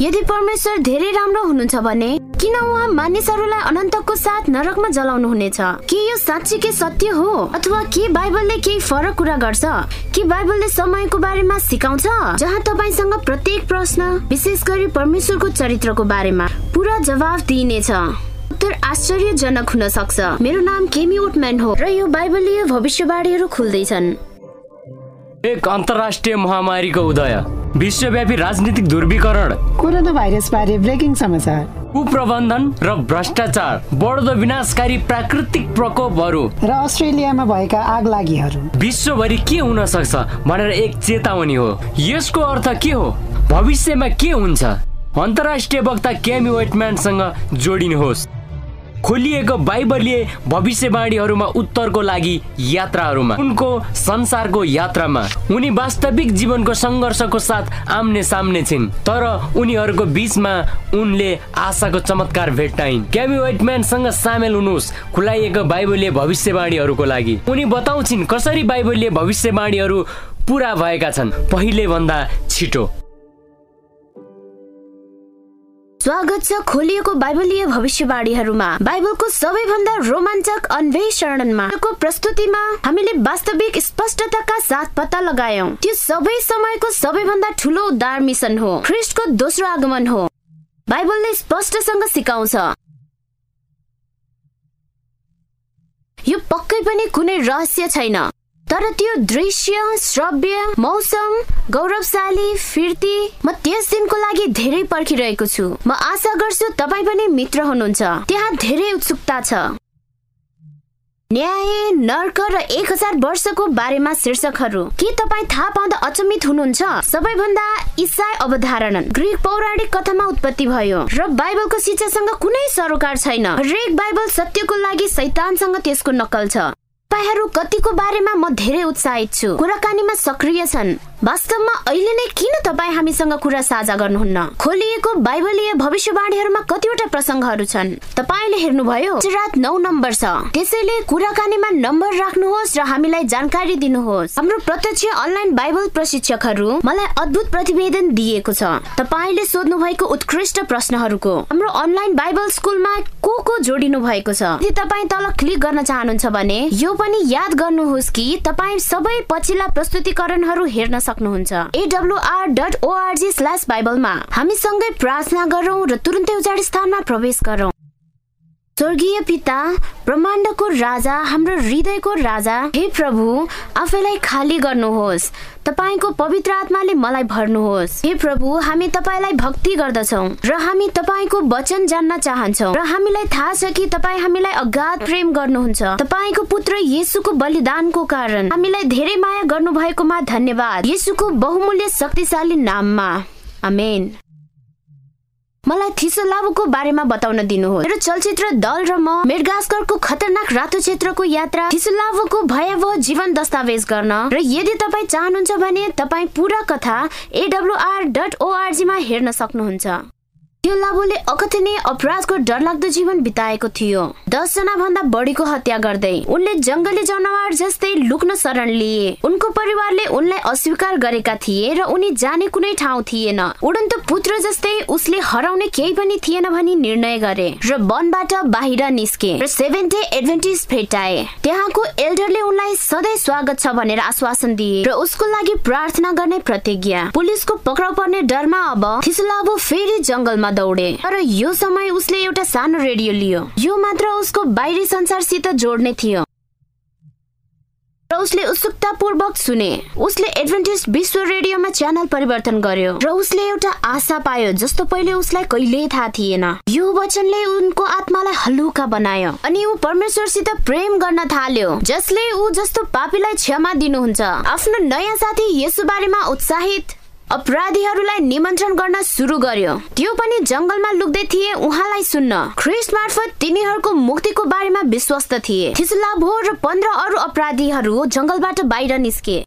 यदि परमेश्वर धेरै राम्रो हुनुहुन्छ भने किन उहाँ मानिसहरूलाई अनन्तको साथ नरकमा जलाउनु हुनेछ के यो साँच्चीकै सत्य हो? अथवा के बाइबलले केही फरक कुरा गर्छ? के बाइबलले समयको बारेमा सिकाउँछ? जहाँ तपाईँसँग प्रत्येक प्रश्न विशेष गरी परमेश्वरको चरित्रको बारेमा पुरा जवाफ दिइनेछ। उत्तर आश्चर्यजनक हुन सक्छ। मेरो नाम केमी ओटम्यान हो र यो बाइबलीय भविष्यवाणीहरू खुल्दैछन्। एक अन्तर्राष्ट्रिय महामारीको उदय। विश्वव्यापी राजनीतिक ध्रुवीकरण कोरोना भाइरस बारे ब्रेकिङ समाचार। कुप्रबन्धन र भ्रष्टाचार बढ्दो विनाशकारी प्राकृतिक प्रकोपहरू। र अस्ट्रेलियामा भएका आग लागिहरू विश्वभरि के हुन सक्छ भनेर एक चेतावनी हो। यसको अर्थ के हो? भविष्यमा के हुन्छ? अन्तर्राष्ट्रिय वक्ता क्यामी वेटम्यानसँग जोडिनुहोस्। खोलिएको बाइबलीय भविष्यवाणीहरूमा उत्तरको लागि यात्राहरूमा उनको संसारको यात्रामा। उनी वास्तविक जीवनको सङ्घर्षको साथ आम्ने सामने छिन् तर उनीहरूको बीचमा उनले आशाको चमत्कार भेट्टाइन्। क्यामी वेटम्यानसँग सामेल हुनुहोस् खुलाइएको बाइबलीय भविष्यवाणीहरूको लागि। उनी बताउँछिन् कसरी बाइबलीय भविष्यवाणीहरू पुरा भएका छन्। पहिले भन्दा छिटो। स्वागत छ खोलिएको बाइबलीय भविष्यवाणीहरूमा। बाइबलको सबैभन्दा रोमाञ्चक अन्वेषणमा प्रस्तुतिमा हामीले वास्तविक स्पष्टताका साथ पत्ता लगायौं। त्यो सबै समयको सबैभन्दा ठुलो उद्धार मिसन हो। ख्रिस्टको दोस्रो आगमन हो। बाइबलले स्पष्टसँग सिकाउँछ। यो पक्कै पनि कुनै रहस्य छैन। तर त्यो दृश्य श्रव्य मौसम गौरवशाली फिर्ती म त्यस दिनको लागि धेरै पर्खिरहेको छु। म आशा गर्छु तपाईँ पनि मित्र हुनुहुन्छ। त्यहाँ धेरै उत्सुकता छ। न्याय नर्क र एक हजार वर्षको बारेमा शीर्षकहरू। के तपाईँ थाहा पाउँदा अचम्मित हुनुहुन्छ? सबैभन्दा इसाई अवधारणा। ग्रिक पौराणिक कथामा उत्पत्ति भयो। र बाइबलको शिक्षासँग कुनै सरोकार छैन। हरेक बाइबल सत्यको लागि सैतानसँग त्यसको नक्कल छ। तपाईँहरू कतिको बारेमा म धेरै उत्साहित छु। कुराकानीमा सक्रिय छन्। वास्तवमा अहिले नै किन तपाईँ हामीसँग कुरा साझा गर्नुहुन्न? खोलिएको बाइबलीय भविष्यवाणीहरूमा कतिवटा प्रसङ्गहरू छन्। तपाईँले हेर्नुभयो रात नौ नम्बर छ। त्यसैले कुराकानीमा नम्बर राख्नुहोस् र हामीलाई जानकारी दिनुहोस्। हाम्रो प्रत्यक्ष अनलाइन बाइबल प्रशिक्षकहरू मलाई अद्भुत प्रतिवेदन दिएको छ। तपाईँले सोध्नु भएको उत्कृष्ट प्रश्नहरूको। हाम्रो अनलाइन बाइबल स्कुलमा को को जोडिनु भएको छ? यदि तपाईँ तल क्लिक गर्न चाहनुहुन्छ भने यो पनि याद गर्नुहोस् कि तपाईँ सबै पछिल्ला प्रस्तुतिकरणहरू हेर्न सक्नुहुन्छ। एडब्लुआर डट ओआरजी स्ल्यास बाइबलमा हामीसँगै प्रार्थना गरौँ र तुरन्तै उजाड स्थानमा प्रवेश गरौँ। स्वर्गीय पिता ब्रह्माण्डको राजा हाम्रो हृदयको राजा हे प्रभु आफैलाई खाली गर्नुहोस्। तपाईँको पवित्र आत्माले मलाई भर्नुहोस्। हे प्रभु हामी तपाईँलाई भक्ति गर्दछौ र हामी तपाईँको वचन जान्न चाहन्छौ र हामीलाई थाहा छ कि तपाईँ हामीलाई अगाध प्रेम गर्नुहुन्छ। तपाईँको पुत्र येसुको बलिदानको कारण हामीलाई धेरै माया गर्नु भएकोमा धन्यवाद। येसुको बहुमूल्य शक्तिशाली नाममा। आमेन। मलाई थिसो लाभोको बारेमा बताउन दिनुहोस्। मेरो चलचित्र दल र म मेडगास्करको खतरनाक रातो क्षेत्रको यात्रा थिसुलाभोको भयावह जीवन दस्तावेज गर्न। र यदि तपाईँ चाहनुहुन्छ भने तपाईँ पुरा कथा एडब्लुआर डट ओआरजीमा हेर्न सक्नुहुन्छ। लाभोले अकथनीय अपराधको डरलाग्दो जीवन बिताएको थियो। दसजना भन्दा बढीको हत्या गर्दै उनले जङ्गली जनावर जस्तै लुक्न शरण लिए। उनको परिवारले उनलाई अस्वीकार गरेका थिए र उनी जाने कुनै ठाउँ थिएन। उडन्त पुत्र जस्तै उसले हराउने केही पनि थिएन भनी निर्णय गरे र वनबाट बाहिर निस्के र सेभेन डे एडभेन्टिज भेटाए। त्यहाँको एल्डरले उनलाई सधैँ स्वागत छ भनेर आश्वासन दिए र उसको लागि प्रार्थना गर्ने प्रतिज्ञा। पुलिसको पक्राउ पर्ने डरमा अब थिसलाबो फेरि जङ्गलमा दौडे। तर यो समय उसले एउटा सानो रेडियो लियो। यो मात्र उसको बाहिरी संसारसित जोड्ने थियो। र उसले उत्सुकतापूर्वक सुने। उसले एडभेन्टिज विश्व रेडियोमा च्यानल परिवर्तन गर्यो। र उसले एउटा आशा पायो जस्तो पहिले उसलाई कहिल्यै थाहा थिएन। यो वचनले उनको आत्मालाई हलुका बनायो। अनि ऊ परमेश्वरसित प्रेम गर्न थाल्यो। जसले ऊ जस्तो पापीलाई क्षमा दिनुहुन्छ। आफ्नो नयाँ साथी यसु बारेमा उत्साहित अपराधीहरूलाई निमन्त्रण गर्न सुरु गर्यो। त्यो पनि जङ्गलमा लुक्दै थिए उहाँलाई सुन्न। ख्रिस्ट मार्फत तिनीहरूको मुक्तिको बारेमा विश्वस्त थिए। थिसुलाभो र पन्ध्र अरू अपराधीहरू जङ्गलबाट बाहिर निस्के।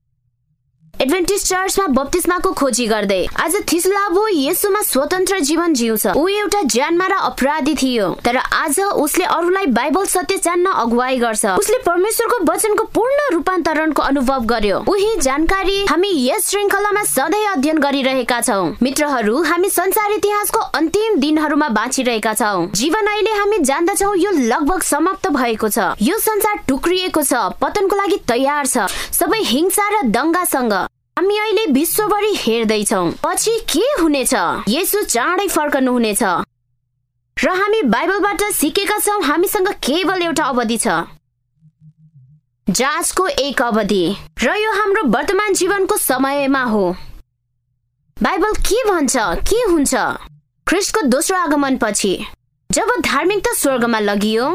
एडभेन्टिस चर्चमा बप्तिस्माको खोजी गर्दै आज थिस्लाबो येसुमा स्वतन्त्र जीवन जिउँछ। ऊ एउटा ज्यानमा र अपराधी थियो तर आज उसले अरूलाई बाइबल सत्य जान्न अगुवाई गर्छ। उसले परमेश्वरको वचनको पूर्ण रूपान्तरणको अनुभव गर्यो। उही जानकारी हामी यस श्रृङ्खलामा सधैँ अध्ययन गरिरहेका छौँ। मित्रहरू हामी संसार इतिहासको अन्तिम दिनहरूमा बाँचिरहेका छौँ। जीवन अहिले हामी जान्दछौ यो लगभग समाप्त भएको छ। यो संसार टुक्रिएको छ पतनको लागि तयार छ। सबै हिंसा र दङ्गासँग हामी अहिले विश्वभरि हेर्दैछौ। पछि के हुनेछ? यसो चाँडै फर्कनु हुनेछ र हामी बाइबलबाट सिकेका छौँ हामीसँग केवल एउटा अवधि छ। जाँचको एक अवधि। र यो हाम्रो वर्तमान जीवनको समयमा हो। बाइबल के भन्छ? के हुन्छ? ख्रिस्टको दोस्रो आगमन पछि जब धार्मिकता स्वर्गमा लगियो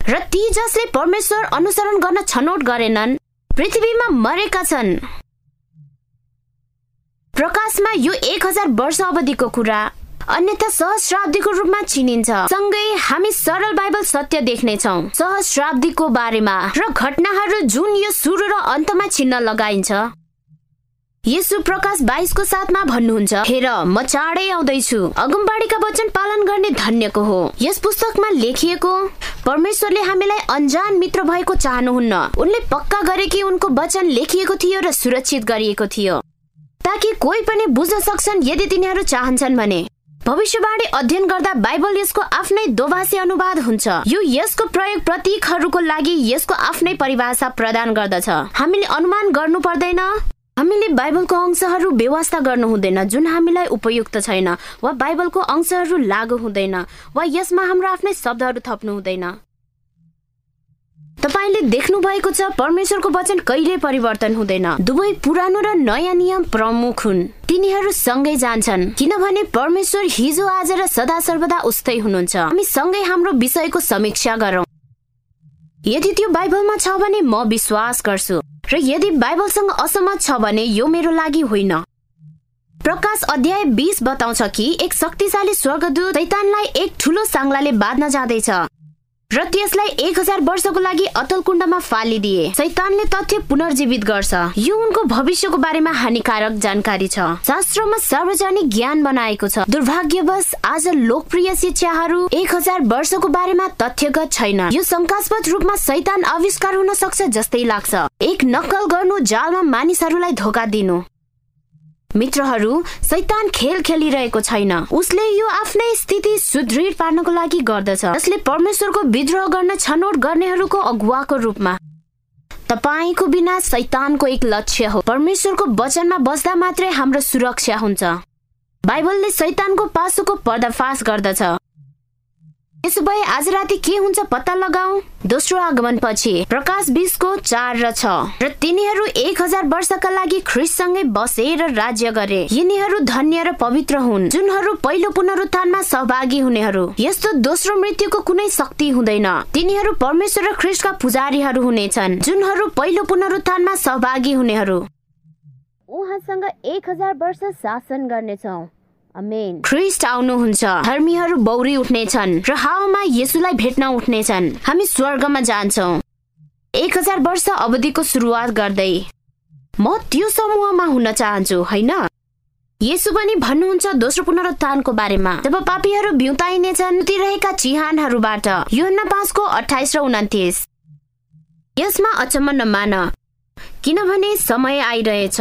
र ती जसले परमेश्वर अनुसरण गर्न छनौट गरेनन् पृथ्वीमा मरेका छन्। प्रकाशमा यो एक हजार वर्ष अवधिको कुरा। अन्यथा सहस्राब्दीको रूपमा चिनिन्छ। सँगै हामी सरल बाइबल सत्य देख्नेछौ। सहस्राब्दीको बारेमा र घटनाहरू जुन यो सुरु र अन्तमा चिन्न लगाइन्छ। यसु प्रकाश बाइसको साथमा भन्नुहुन्छ हेर म चाँडै आउँदैछु। अगमबाडीका वचन पालन गर्ने धन्यको हो। यस पुस्तकमा लेखिएको परमेश्वरले हामीलाई अन्जान मित्र भएको चाहनुहुन्न। उनले पक्का गरे कि उनको वचन लेखिएको थियो र सुरक्षित गरिएको थियो। ताकि कोही पनि बुझ्न सक्छन् यदि तिनीहरू चाहन्छन् भने। भविष्यवाणी अध्ययन गर्दा बाइबल यसको आफ्नै दोभाषी अनुवाद हुन्छ। यो यसको प्रयोग प्रतीकहरूको लागि यसको आफ्नै परिभाषा प्रदान गर्दछ। हामीले अनुमान गर्नु पर्दैन। हामीले बाइबलको अंशहरू व्यवस्था गर्नु हुँदैन जुन हामीलाई उपयुक्त छैन वा बाइबलको अंशहरू लागु हुँदैन वा यसमा हाम्रो आफ्नै शब्दहरू थप्नु हुँदैन। तपाईँले देख्नु भएको छ परमेश्वरको वचन कहिले परिवर्तन हुँदैन। दुवै पुरानो र नयाँ नियम प्रमुख हुन्। तिनीहरू सँगै जान्छन् किनभने परमेश्वर हिजो आज र सदा सर्वदा उस्तै हुनुहुन्छ। हामी सँगै हाम्रो विषयको समीक्षा गरौँ। यदि त्यो बाइबलमा छ भने म विश्वास गर्छु र यदि बाइबलसँग असहमत छ भने यो मेरो लागि होइन। प्रकाश अध्याय बिस बताउँछ कि एक शक्तिशाली स्वर्गदूत शैतानलाई एक ठुलो साङ्लाले बाँध्न जाँदैछ। र त्यसलाई एक हजार वर्षको लागि अतल कुण्डमा फालिदिए। शैतानले तथ्य पुनर्जीवित गर्छ। यो उनको भविष्यको बारेमा हानिकारक जानकारी छ। शास्त्रमा सार्वजनिक ज्ञान बनाएको छ। दुर्भाग्यवश आज लोकप्रिय शिक्षाहरू एक हजार वर्षको बारेमा तथ्यगत छैन यो शङ्कास्पद रूपमा शैतान आविष्कार हुन सक्छ जस्तै लाग्छ। एक नक्कल गर्नु जालमा मानिसहरूलाई धोका दिनु। मित्रहरू शैतान खेल खेलिरहेको छैन। उसले यो आफ्नै स्थिति सुदृढ पार्नको लागि गर्दछ। जसले परमेश्वरको विद्रोह गर्न छनौट गर्नेहरूको अगुवाको रूपमा। तपाईँको बिना शैतानको एक लक्ष्य हो। परमेश्वरको वचनमा बस्दा मात्रै हाम्रो सुरक्षा हुन्छ। बाइबलले शैतानको पासोको पर्दाफास गर्दछ। त्यसो भए आज राति के हुन्छ पत्ता लगाऊ? दोस्रो आगमन पछि प्रकाश बिसको चार र छ। र तिनीहरू एक हजार वर्षका लागि ख्रिससँगै बसेर राज्य गरे। यिनीहरू धन्य र पवित्र हुन् जुनहरू पहिलो पुनरुत्थानमा सहभागी हुनेहरू। यस्तो दोस्रो मृत्युको कुनै शक्ति हुँदैन। तिनीहरू परमेश्वर र ख्रिस्टका पुजारीहरू हुनेछन् जुनहरू पहिलो पुनरुत्थानमा सहभागी हुनेहरू। उहाँसँग एक हजार वर्ष शासन गर्नेछौ। ख्रिस्ट आउनुहुन्छ। धर्मीहरू बौरी उठ्नेछन् र हावामा येसुलाई भेट्न उठ्नेछन्। हामी स्वर्गमा जान्छौँ। एक हजार वर्ष अवधिको सुरुवात गर्दै। म त्यो समूहमा हुन चाहन्छु होइन? यसो पनि भन्नुहुन्छ दोस्रो पुनरुत्थानको बारेमा। जब पापीहरू बिउताइनेछन् रहेका चिहानहरूबाट यो पाँचको अठाइस र उन्तिस। यसमा अचम्म नमान किनभने समय आइरहेछ।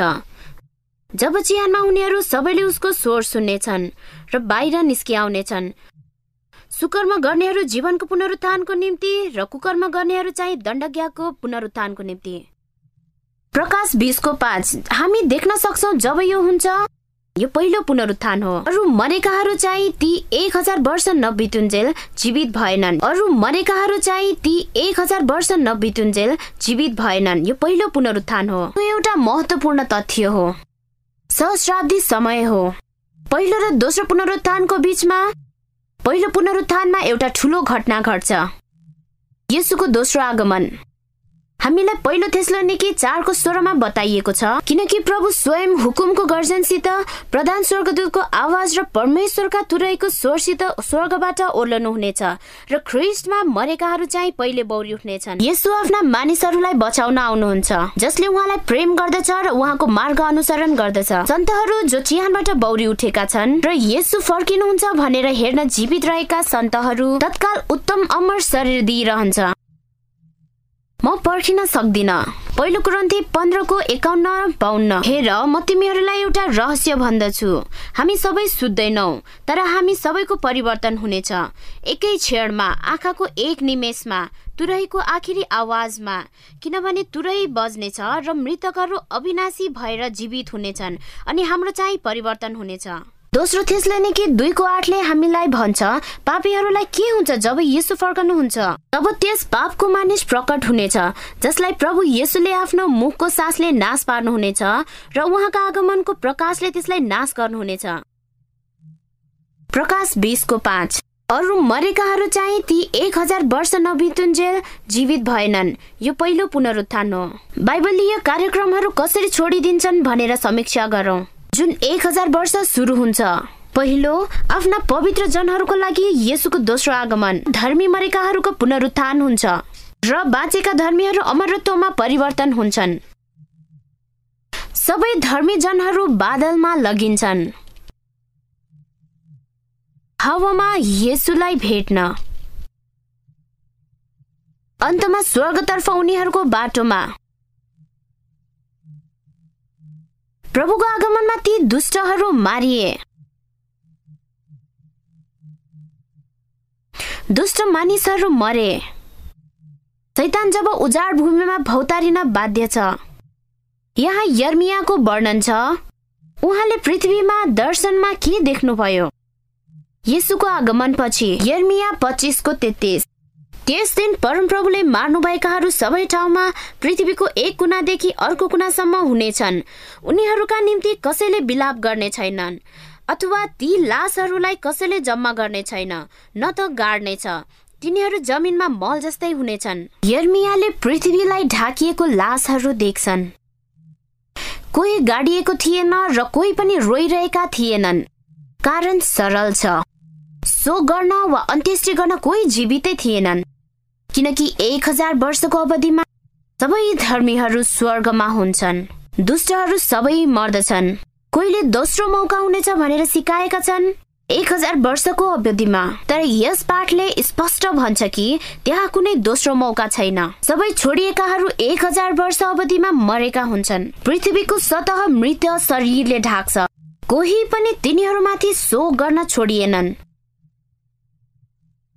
जब चिहानमा उनीहरू सबैले उसको स्वर सुन्नेछन् र बाहिर निस्किआउनेछन् सुकर्म गर्नेहरू जीवनको पुनरुत्थानको निम्ति र कुकर्म गर्नेहरू चाहिँ दण्डज्ञाको पुनरुत्थानको निम्ति। प्रकाश बिसको पाँच हामी देख्न सक्छौ जब यो हुन्छ यो पहिलो पुनरुत्थान हो। अरू मरेकाहरू चाहिँ ती एक हजार वर्ष नबितुन्जेल जीवित भएनन्। अरू मरेकाहरू चाहिँ ती एक हजार वर्ष नबितुन्जेल जीवित भएनन्। यो पहिलो पुनरुत्थान हो। यो एउटा महत्वपूर्ण तथ्य हो। सहस्राब्दी समय हो। पहिलो र दोस्रो पुनरुत्थानको बीचमा पहिलो पुनरुत्थानमा एउटा ठुलो घटना घट्छ। यसुको दोस्रो आगमन। हामीलाई पहिलो तेस्लोनिकी चारको स्वरमा बताइएको छ। किनकि प्रभु स्वयं हुकुमको गर्जनसित प्रधान स्वर्गदूतको आवाज र परमेश्वरका तुरैको स्वरसित स्वर्गबाट ओर्लनु हुनेछ र ख्रिस्टमा मरेकाहरू चाहिँ पहिले बौरी उठ्नेछन्। यसो आफ्ना मानिसहरूलाई बचाउन आउनुहुन्छ जसले उहाँलाई प्रेम गर्दछ र उहाँको मार्ग अनुसरण गर्दछ। सन्तहरू जो चिहानबाट बौरी उठेका छन् र यसो फर्किनुहुन्छ भनेर हेर्न जीवित रहेका सन्तहरू तत्काल उत्तम अमर शरीर दिइरहन्छ। म पर्खिन सक्दिन। पहिलो कुरन्ती पन्ध्रको एकाउन्न बाहन्न हेर म तिमीहरूलाई एउटा रहस्य भन्दछु। हामी सबै सुत्दैनौ तर हामी सबैको परिवर्तन हुनेछ। एकै क्षणमा आँखाको एक निमेषमा तुरैको आखिरी आवाजमा। किनभने तुरै बज्नेछ र मृतकहरू अविनाशी भएर जीवित हुनेछन् अनि हाम्रो चाहिँ परिवर्तन हुनेछ। दोस्रो कि दुईको आठले हामीलाई भन्छ पापीहरूलाई के हुन्छ जब यसो फर्कनुहुन्छ? तब त्यस पापको मानिस प्रकट हुनेछ जसलाई प्रभु येसुले आफ्नो मुखको सासले नाश पार्नुहुनेछ र उहाँका आगमनको प्रकाशले त्यसलाई नाश गर्नुहुनेछ। प्रकाश बिसको पाँच। अरू मरेकाहरू चाहिँ ती एक हजार वर्ष नबितुन्जेल जीवित भएनन्। यो पहिलो पुनरुत्थान हो। बाइबलीय कार्यक्रमहरू कसरी छोडिदिन्छन् भनेर समीक्षा गरौँ। जुन एक हजार वर्ष सुरु हुन्छ। पहिलो आफ्ना पवित्र जनहरूको लागि यसुको दोस्रो आगमन। धर्मी मरेकाहरूको पुनरुत्थान हुन्छ र बाँचेका धर्मीहरू अमरत्वमा परिवर्तन हुन्छन्। सबै धर्मी जनहरू बादलमा लगिन्छन्। हावामा येसुलाई भेट्न। अन्तमा स्वर्गतर्फ उनीहरूको बाटोमा। प्रभुको आगमनमा ती दुष्टहरू मारिए। दुष्ट मानिसहरू मरे। सैतान जब उजाड भूमिमा भौतारिन बाध्य छ। यहाँ यर्मियाको वर्णन छ उहाँले पृथ्वीमा दर्शनमा के देख्नुभयो? यसुको आगमनपछि यर्मिया पच्चिसको तेत्तिस। त्यस दिन परमप्रभुले मार्नुभएकाहरू सबै ठाउँमा पृथ्वीको एक कुनादेखि अर्को कुनासम्म हुनेछन्। उनीहरूका निम्ति कसैले बिलाप गर्ने छैनन् अथवा ती लासहरूलाई कसैले जम्मा गर्ने छैन न त गाड्नेछ। तिनीहरू जमिनमा मल जस्तै हुनेछन्। यर्मियाले पृथ्वीलाई ढाकिएको लासहरू देख्छन्। कोही गाडिएको थिएन र कोही पनि रोइरहेका थिएनन्। कारण सरल छ। सो गर्न वा अन्त्येष्टि गर्न कोही जीवितै थिएनन्। किनकि एक हजार वर्षको अवधिमा सबै धर्मीहरू स्वर्गमा हुन्छन्। दुष्टहरू सबै मर्दछन्। कोहीले दोस्रो मौका हुनेछ भनेर सिकाएका छन् एक हजार वर्षको अवधिमा। तर यस पाठले स्पष्ट भन्छ कि त्यहाँ कुनै दोस्रो मौका छैन। सबै छोडिएकाहरू एक हजार वर्ष अवधिमा मरेका हुन्छन्। पृथ्वीको सतह मृत शरीरले ढाक्छ। कोही पनि तिनीहरूमाथि शोक गर्न छोडिएनन्।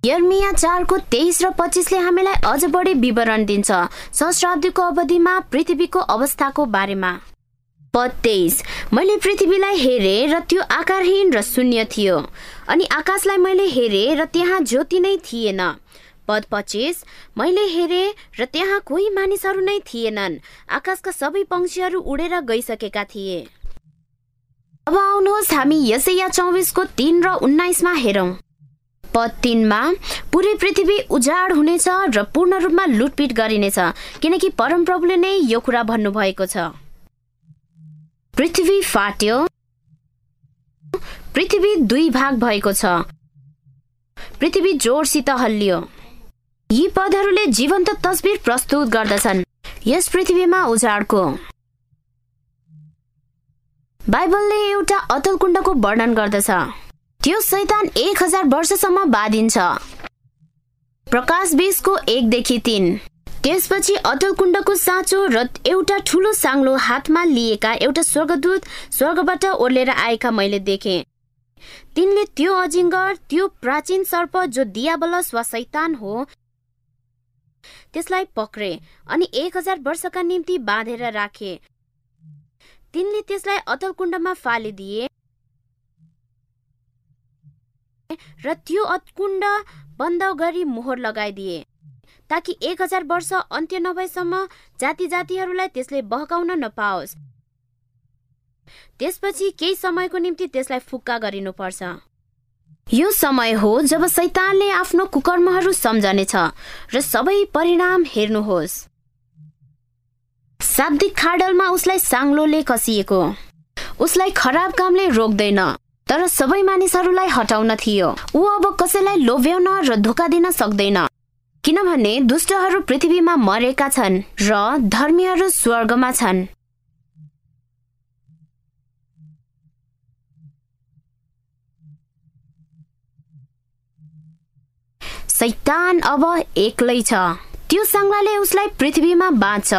यर्मिया चारको तेइस र पच्चिसले हामीलाई अझ बढी विवरण दिन्छ। सहस्राब्दीको अवधिमा पृथ्वीको अवस्थाको बारेमा। पद तेइस मैले पृथ्वीलाई हेरेँ र त्यो आकारहीन र शून्य थियो। अनि आकाशलाई मैले हेरेँ र त्यहाँ ज्योति नै थिएन। पद पच्चिस। मैले हेरेँ र त्यहाँ कोही मानिसहरू नै थिएनन्। आकाशका सबै पंक्षीहरू उडेर गइसकेका थिए। अब आउनुहोस् हामी यसैया चौबिसको तिन र उन्नाइसमा हेरौँ। पद तिनमा पुरै पृथ्वी उजाड हुनेछ र पूर्ण रूपमा लुटपिट गरिनेछ किनकि परमप्रभुले नै यो कुरा भन्नुभएको छ। पृथ्वी फाट्यो। पृथ्वी दुई भाग भएको छ। पृथ्वी जोडसित हल्लियो। यी पदहरूले जीवन्त तस्बिर प्रस्तुत गर्दछन् यस पृथ्वीमा उजाडको। बाइबलले एउटा अतल कुण्डको वर्णन गर्दछ। त्यो शैतान एक हजार वर्षसम्म बाँधिन्छ। प्रकाश बिसको एकदेखि तिन। त्यसपछि अटल कुण्डको साँचो र एउटा ठुलो साङ्लो हातमा लिएका एउटा स्वर्गदूत स्वर्गबाट ओर्लेर आएका मैले देखेँ। तिनले त्यो अजिङ्गर त्यो प्राचीन सर्प जो दियाबलस वा सैतान हो त्यसलाई पक्रे अनि एक हजार वर्षका निम्ति बाँधेर राखे। तिनले त्यसलाई अतल कुण्डमा फालिदिए। र त्यो अत्कुण्ड बन्द गरी मोहर लगाइदिए। ताकि एक हजार वर्ष अन्त्य नभएसम्म जाति जातिहरूलाई त्यसले बहकाउन नपाओस्। त्यसपछि केही समयको निम्ति त्यसलाई फुक्का गरिनुपर्छ। यो समय हो जब सैतानले आफ्नो कुकर्महरू सम्झनेछ र सबै परिणाम हेर्नुहोस्। शाब्दिक खाडलमा उसलाई साङ्लोले कसिएको। उसलाई खराब कामले रोक्दैन। तर सबै मानिसहरूलाई हटाउन थियो। ऊ अब कसैलाई लोभ्याउन र धोका दिन सक्दैन। किनभने दुष्टहरू पृथ्वीमा मरेका छन् र धर्मीहरू स्वर्गमा छन्। सैतान अब एक्लै छ। त्यो साङ्लाले उसलाई पृथ्वीमा बाँच्छ।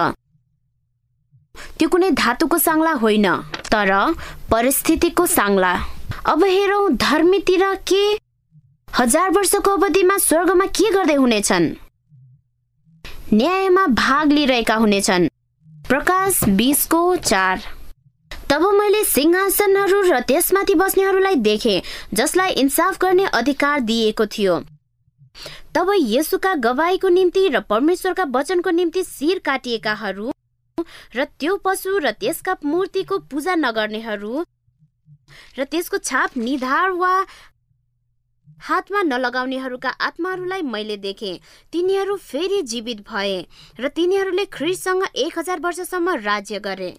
त्यो कुनै धातुको साङ्ला होइन तर परिस्थितिको साङ्ला अब हेरौँ धर्मीतिर के हजार वर्षको अवधिमा स्वर्गमा के गर्दै हुनेछन्? न्यायमा भाग लिइरहेका हुनेछन्। प्रकाश बिसको चार। तब मैले सिंहासनहरू र त्यसमाथि बस्नेहरूलाई देखे जसलाई इन्साफ गर्ने अधिकार दिएको थियो। तब यसुका गवाईको निम्ति र परमेश्वरका वचनको निम्ति शिर काटिएकाहरू र त्यो पशु र त्यसका मूर्तिको पूजा नगर्नेहरू र त्यसको छाप निधार वा हातमा नलगाउनेहरूका आत्माहरूलाई मैले देखेँ। तिनीहरू फेरि जीवित भए र तिनीहरूले ख्रिससँग एक हजार वर्षसम्म राज्य गरे।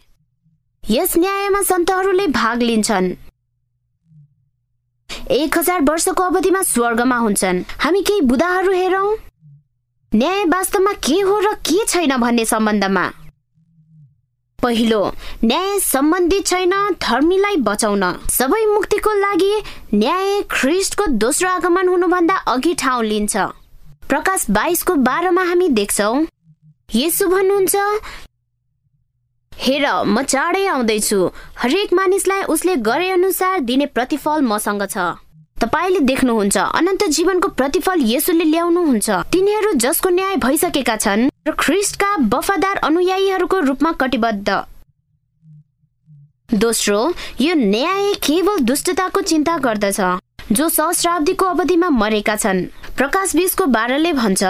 यस न्यायमा सन्तहरूले भाग लिन्छन्। एक हजार वर्षको अवधिमा स्वर्गमा हुन्छन्। हामी केही बुदाहरू हेरौँ? न्याय वास्तवमा के हो र के छैन भन्ने सम्बन्धमा? पहिलो न्याय सम्बन्धित छैन धर्मीलाई बचाउन। सबै मुक्तिको लागि न्याय ख्रिस्टको दोस्रो आगमन हुनुभन्दा अघि ठाउँ लिन्छ। प्रकाश बाइसको बाह्रमा हामी देख्छौ। यसो भन्नुहुन्छ हेर म चाँडै आउँदैछु। हरेक मानिसलाई उसले गरे अनुसार दिने प्रतिफल मसँग छ। तपाईँले देख्नुहुन्छ। अनन्त जीवनको प्रतिफल यसोले ल्याउनुहुन्छ। तिनीहरू जसको न्याय भइसकेका छन् र ख्रिस्टका वफादार अनुयायीहरूको रूपमा कटिबद्ध। दोस्रो यो न्याय केवल दुष्टताको चिन्ता गर्दछ जो सहस्राब्दीको अवधिमा मरेका छन्। प्रकाश बिसको बाह्रले भन्छ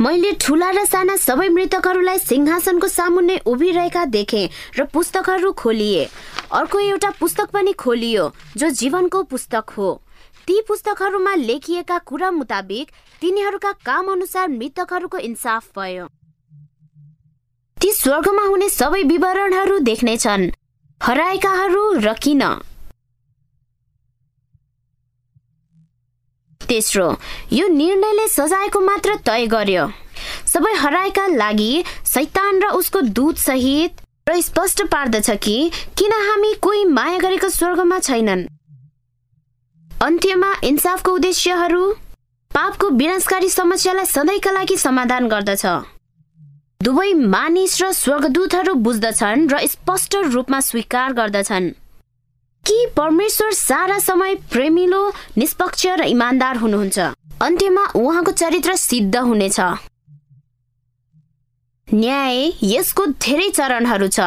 मैले ठुला र साना सबै मृतकहरूलाई सिंहासनको सामुन्ने उभिरहेका देखेँ र पुस्तकहरू खोलिए। अर्को एउटा पुस्तक पनि खोलियो जो जीवनको पुस्तक हो। ती पुस्तकहरूमा लेखिएका कुरा मुताबिक तिनीहरूका काम अनुसार मृतकहरूको इन्साफ भयो। ती स्वर्गमा हुने सबै विवरणहरू देख्नेछन्। हराएकाहरू र किन? तेस्रो यो निर्णयले सजायको मात्र तय गर्यो। सबै हराएका लागि सैतान र उसको दूत सहित र स्पष्ट पार्दछ कि किन हामी कोही माया गरेको स्वर्गमा छैनन्। अन्त्यमा इन्साफको उद्देश्यहरू पापको विनाशकारी समस्यालाई सधैँका लागि समाधान गर्दछ। दुवै मानिस र स्वर्गदूतहरू बुझ्दछन् र स्पष्ट रूपमा स्वीकार गर्दछन्। कि परमेश्वर सारा समय प्रेमिलो निष्पक्ष र इमान्दार हुनुहुन्छ? अन्त्यमा उहाँको चरित्र सिद्ध हुनेछ। न्याय यसको धेरै चरणहरू छ।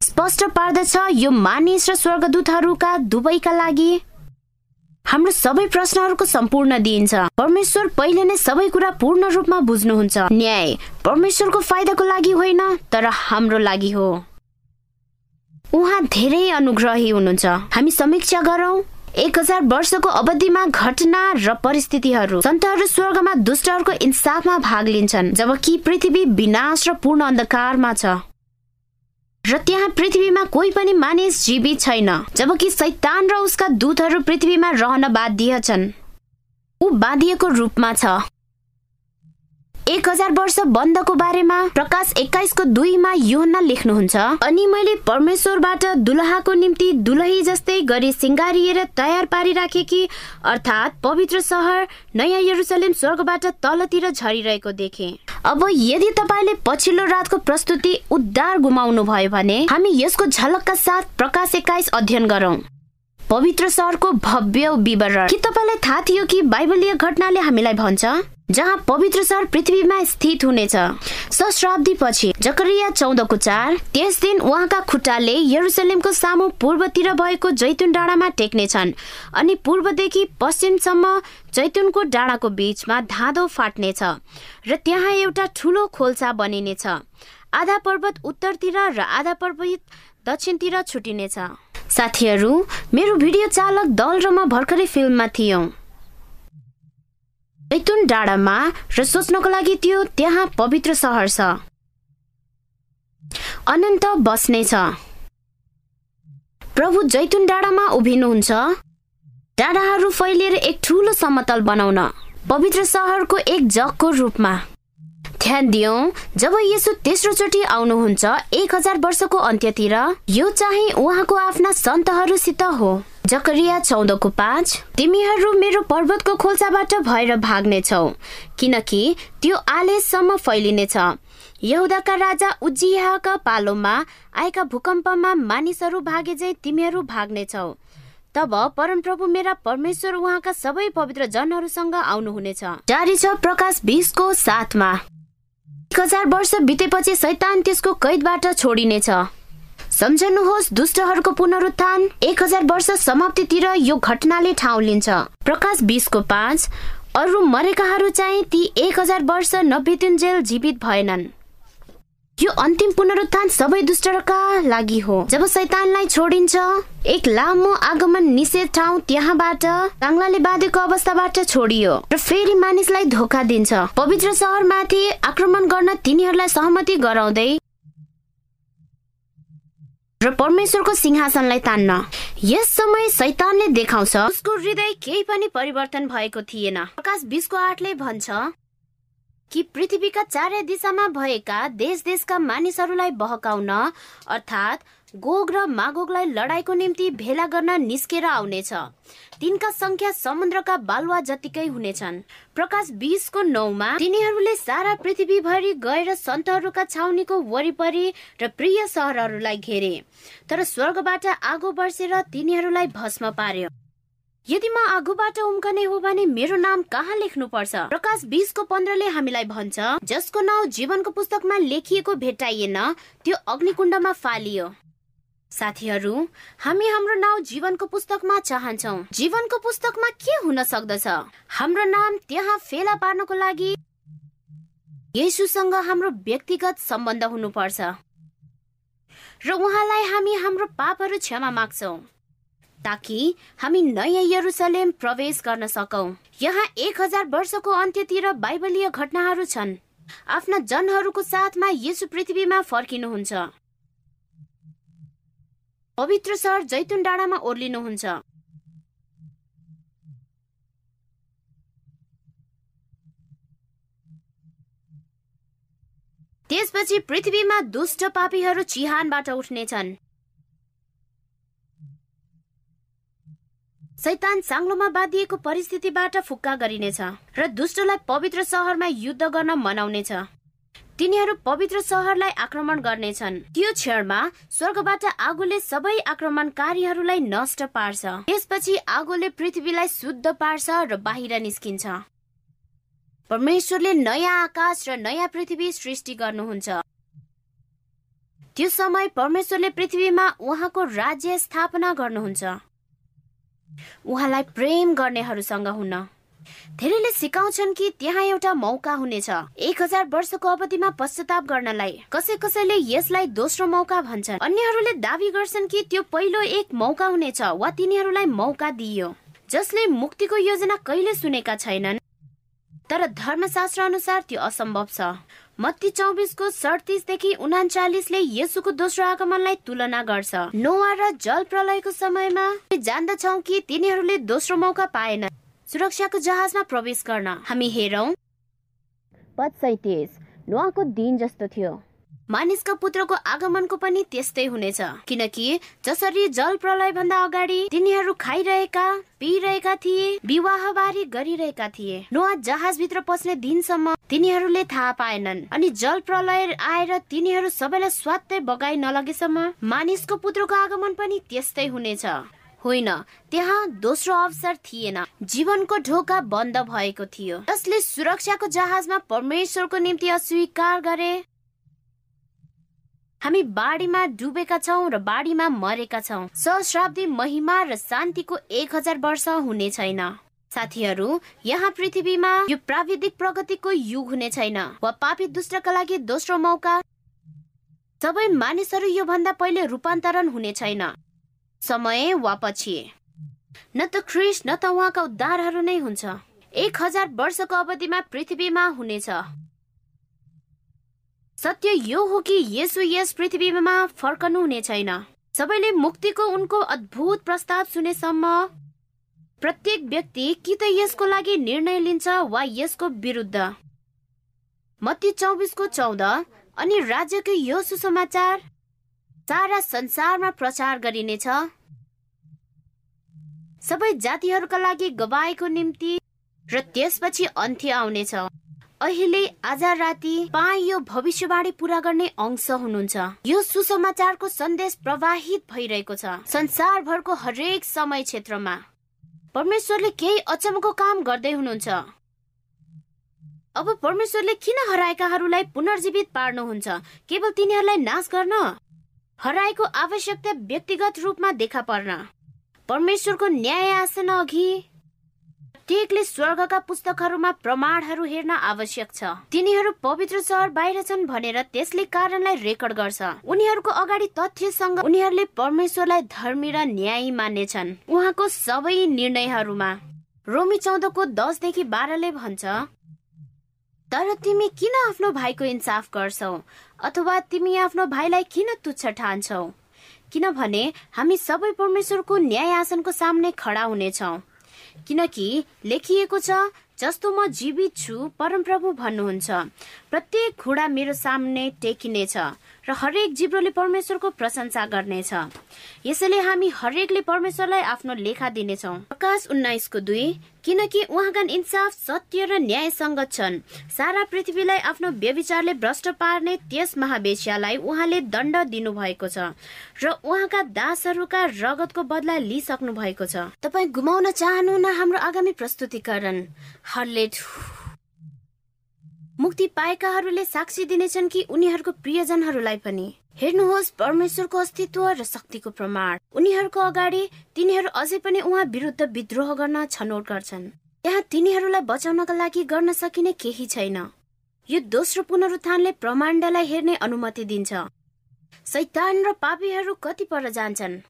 स्पष्ट पार्दछ यो मानिस र स्वर्गदूतहरूका दुवैका लागि हाम्रो सबै प्रश्नहरूको सम्पूर्ण दिइन्छ। परमेश्वर पहिले नै सबै कुरा पूर्ण रूपमा बुझ्नुहुन्छ। न्याय परमेश्वरको फाइदाको लागि होइन तर हाम्रो लागि हो। उहाँ धेरै अनुग्रही हुनुहुन्छ। हामी समीक्षा गरौँ। एक हजार वर्षको अवधिमा घटना र परिस्थितिहरू सन्तहरू स्वर्गमा दुष्टहरूको इन्साफमा भाग लिन्छन् जबकि पृथ्वी विनाश र पूर्ण अन्धकारमा छ। र त्यहाँ पृथ्वीमा कोही पनि मानिस जीवित छैन जबकि सैतान र उसका दूतहरू पृथ्वीमा रहन बाध्य छन्। ऊ बाँधिएको रूपमा छ। एक हजार वर्ष बन्दको बारेमा प्रकाश एक्काइसको दुईमा योहन्ना लेख्नुहुन्छ। अनि मैले परमेश्वरबाट दुलहाको निम्ति दुलही जस्तै गरी सिङ्गारिएर तयार पारिराखेकी अर्थात् पवित्र सहर नयाँ यरुसलेम स्वर्गबाट तलतिर झरिरहेको देखे। अब यदि तपाईँले पछिल्लो रातको प्रस्तुति उद्धार गुमाउनु भयो भने हामी यसको झलकका साथ प्रकाश एक्काइस अध्ययन गरौँ। पवित्र सहरको भव्य विवरण। के तपाईँलाई थाहा थियो कि बाइबलीय घटनाले हामीलाई भन्छ? जहाँ पवित्र सहर पृथ्वीमा स्थित हुनेछ। सहस्राब्दी पछि जकरिया चौधको चार त्यस दिन उहाँका खुट्टाले यरुसलेमको सामु पूर्वतिर भएको जैतुन डाँडामा टेक्नेछन् अनि पूर्वदेखि पश्चिमसम्म जैतुनको डाँडाको बीचमा धाँधो फाट्नेछ र त्यहाँ एउटा ठुलो खोल्सा बनिनेछ। आधा पर्वत उत्तरतिर र आधा पर्वत दक्षिणतिर छुटिनेछ। साथीहरू मेरो भिडियो चालक दल र म भर्खरै फिल्ममा थियौँ। जैतुन डाँडामा र सोच्नको लागि त्यो त्यहाँ पवित्र सहर छ। अनन्त बस्नेछ प्रभु जैतुन डाँडामा उभिनुहुन्छ। डाँडाहरू फैलिएर एक ठुलो समतल बनाउन पवित्र सहरको एक जगको रूपमा। ध्यान दियौँ जब यसो तेस्रोचोटि आउनुहुन्छ एक हजार वर्षको अन्त्यतिर यो चाहिँ उहाँको आफ्ना सन्तहरूसित हो। जकरिया चौधको पाँच। तिमीहरू मेरो पर्वतको खोल्साबाट भएर भाग्नेछौ किनकि त्यो आलेसम्म फैलिनेछ। यहुदाका राजा उज्जियाका पालोमा आएका भूकम्पमा मानिसहरू भागे झै तिमीहरू भाग्नेछौ। तब परमप्रभु मेरा परमेश्वर उहाँका सबै पवित्र जनहरूसँग आउनुहुनेछ। जारी छ प्रकाश बिसको साथमा एक हजार वर्ष बितेपछि सैतान त्यसको कैदबाट छोडिनेछ। सम्झनुहोस् दुष्टहरूको पुनरुत्थान एक हजार वर्ष समाप्तितिर यो घटनाले ठाउँ लिन्छ। प्रकाश बिसको पाँच अरू मरेकाहरू चाहिँ ती एक हजार वर्ष नबितिन्जेल जीवित भएनन्। यो अन्तिम पुनरुत्थान सबै दुष्टका लागि हो। जब शैतानलाई छोडिन्छ एक लामो आगमन निषेध ठाउँ त्यहाँबाट काङ्लाले बाँधेको अवस्थाबाट छोडियो र फेरि मानिसलाई धोका दिन्छ। पवित्र सहरमाथि आक्रमण गर्न तिनीहरूलाई सहमति गराउँदै र परमेश्वरको सिंहासनलाई तान्न। यस समय शैतानले देखाउँछ। उसको हृदय केही पनि परिवर्तन भएको थिएन। प्रकाश बिसको आठले भन्छ कि पृथ्वीका चारै दिशामा भएका देश देशका मानिसहरूलाई बहकाउन अर्थात् गोग र मागोगलाई लडाईँको निम्ति भेला गर्न निस्केर आउनेछ। तिनका संख्या समुद्रका बालुवा जतिकै हुनेछन्। प्रकाश बिसको नौमा तिनीहरूले सारा पृथ्वीभरि गएर सन्तहरूका छाउनीको वरिपरि र प्रिय सहरहरूलाई घेरे। तर स्वर्गबाट आगो बर्सेर तिनीहरूलाई भस्म पार्यो। यदि म आगोबाट उम्कने हो भने मेरो नाम कहाँ लेख्नु पर्छ प्रकाश बिसको पन्ध्रले हामीलाई भन्छ जसको नाउँ जीवनको पुस्तकमा लेखिएको भेटाइएन त्यो अग्निकुण्डमा फालियो। साथीहरू हामी हाम्रो नाउँ जीवनको पुस्तकमा चाहन्छौ। जीवनको पुस्तकमा के हुन सक्दछ? हाम्रो नाम त्यहाँ फेला पार्नको लागि येसुसँग हाम्रो व्यक्तिगत सम्बन्ध हुनुपर्छ। र उहाँलाई हामी हाम्रो पापहरू क्षमा माग्छौँ ताकि हामी नयाँ यरुसलेम प्रवेश गर्न सकौँ। यहाँ एक हजार वर्षको अन्त्यतिर बाइबलीय घटनाहरू छन्। आफ्ना जनहरूको साथमा यसु पृथ्वीमा फर्किनुहुन्छ। पवित्र सहर जैतुन डाँडामा ओर्लिनुहुन्छ। त्यसपछि पृथ्वीमा दुष्ट पापीहरू चिहानबाट उठ्नेछन्। शैतान साङ्लोमा बाँधिएको परिस्थितिबाट फुक्का गरिनेछ र दुष्टलाई पवित्र सहरमा युद्ध गर्न मनाउनेछ। तिनीहरू पवित्र सहरलाई आक्रमण गर्नेछन्। त्यो क्षणमा स्वर्गबाट आगोले सबै आक्रमणकारीहरूलाई नष्ट पार्छ। त्यसपछि आगोले पृथ्वीलाई शुद्ध पार्छ र बाहिर निस्किन्छ। परमेश्वरले नयाँ आकाश र नयाँ पृथ्वी सृष्टि गर्नुहुन्छ। त्यो समय परमेश्वरले पृथ्वीमा उहाँको राज्य स्थापना गर्नुहुन्छ। उहाँलाई प्रेम गर्नेहरूसँग हुन। धेरैले सिकाउँछन् कि त्यहाँ एउटा मौका हुनेछ। एक हजार वर्षको अवधिमा पश्चाताप गर्नलाई। कसै कसैले यसलाई दोस्रो मौका भन्छन्। अन्यहरूले दावी गर्छन् कि त्यो पहिलो एक मौका हुनेछ वा तिनीहरूलाई मौका दिइयो। जसले मुक्तिको योजना कहिले सुनेका छैनन्। तर धर्मशास्त्र अनुसार त्यो असम्भव छ। मत्ती चौबिसको सडतिसदेखि उनाचालिसले यसुको दोस्रो आगमनलाई तुलना गर्छ। नोवा र जल प्रलयको समयमा जान्दछौ कि तिनीहरूले दोस्रो मौका पाएन सुरक्षाको जहाजमा प्रवेश गर्न हामी हेरौँ। पद सैतिस नोवाको दिन जस्तो थियो। मानिसका पुत्रको आगमनको पनि त्यस्तै हुनेछ। किनकि जसरी जल प्रलय भन्दा अगाडि तिनीहरू खाइरहेका पिइरहेका थिए विवाह बारी गरिरहेका थिए नुवा जहाजभित्र पस्ने दिनसम्म तिनीहरूले थाहा पाएनन्। अनि जल प्रलय आएर तिनीहरू सबैलाई स्वात्तै बगाई नलगेसम्म मानिसको पुत्रको आगमन पनि त्यस्तै हुनेछ। होइन। त्यहाँ दोस्रो अवसर थिएन। जीवनको ढोका बन्द भएको थियो। जसले सुरक्षाको जहाजमा परमेश्वरको निम्ति अस्वीकार गरे। हामी बाढीमा डुबेका छौँ र बाढीमा मरेका छौँ। सहस्राब्दी महिमा र शान्तिको एक हजार वर्ष हुने छैन। साथीहरू यहाँ पृथ्वीमा यो प्राविधिक प्रगतिको युग हुने छैन। वा पापी दुष्टका लागि दोस्रो मौका। सबै मानिसहरू यो भन्दा पहिले रूपान्तरण हुने छैन। समय वा पछि। न त ख्रिस न त उहाँका उद्धारहरू नै हुन्छ। एक हजार वर्षको अवधिमा पृथ्वीमा हुनेछ। सत्य यो हो कि यसो यस पृथ्वीमा फर्कनु हुने छैन। सबैले मुक्तिको उनको अद्भुत प्रस्ताव सुनेसम्म प्रत्येक व्यक्ति कि त यसको लागि निर्णय लिन्छ वा यसको विरुद्ध। मत्ती चौबिसको चौध अनि राज्यको यो सुसमाचार सारा संसारमा प्रचार गरिनेछ। सबै जातिहरूका लागि गवाईको निम्ति र त्यसपछि अन्त्य आउनेछ। अहिले आज राति पा यो भविष्यवाणी पूरा गर्ने अंश हुनुहुन्छ। यो सुसमाचारको सन्देश प्रवाहित भइरहेको छ। संसारभरको हरेक समय क्षेत्रमा। परमेश्वरले केही अचम्मको काम गर्दै हुनुहुन्छ। अब परमेश्वरले किन हराएकाहरूलाई पुनर्जीवित पार्नुहुन्छ? केवल तिनीहरूलाई नाश गर्न? हराएको आवश्यकता व्यक्तिगत रूपमा देखा पर्न। परमेश्वरको न्याय आसन अघि प्रत्येकले स्वर्गका पुस्तकहरूमा प्रमाणहरू हेर्न आवश्यक छ। तिनीहरू पवित्र सहर बाहिर छन् भनेर त्यसले कारणलाई रेकर्ड गर्छ। उनीहरूको अगाडि तथ्यसँग उनीहरूले परमेश्वरलाई धर्मी र न्यायी मान्नेछन् उहाँको सबै निर्णयहरूमा रोमी चौधको दसदेखि बाह्रले भन्छ तर तिमी किन आफ्नो भाइको इन्साफ गर्छौ? अथवा तिमी आफ्नो भाइलाई किन तुच्छ ठान्छौ? किनभने हामी सबै परमेश्वरको न्याय आसनको सामने खडा हुनेछौँ। किनकि लेखिएको छ जस्तो म जीवित छु परमप्रभु भन्नुहुन्छ। प्रत्येक घुडा मेरो सामने टेकिनेछ। र हरेक जिब्रोले परमेश्वरको प्रशंसा गर्नेछ। यसैले हामी हरेकले परमेश्वरलाई आफ्नो लेखा दिनेछौ। प्रकाश उन्नाइसको दुई किनकि उहाँका इन्साफ सत्य र न्यायसँग छन्। सारा पृथ्वीलाई आफ्नो व्यविचारले भ्रष्ट पार्ने त्यस महावेश्यालाई उहाँले दण्ड दिनु भएको छ र उहाँका दासहरूका रगतको बदला लिइसक्नु भएको छ। तपाईँ गुमाउन चाहनुहुन्न हाम्रो आगामी प्रस्तुतिकरण। हरले मुक्ति पाएकाहरूले साक्षी दिनेछन् कि उनीहरूको प्रियजनहरूलाई पनि। हेर्नुहोस् परमेश्वरको अस्तित्व र शक्तिको प्रमाण। उनीहरूको अगाडि तिनीहरू अझै पनि उहाँ विरुद्ध विद्रोह गर्न छनौट गर्छन्। त्यहाँ तिनीहरूलाई बचाउनका लागि गर्न सकिने केही छैन। यो दोस्रो पुनरुत्थानले प्रमाण्डलाई हेर्ने अनुमति दिन्छ। सैतान र पापीहरू कति पर जान्छन्?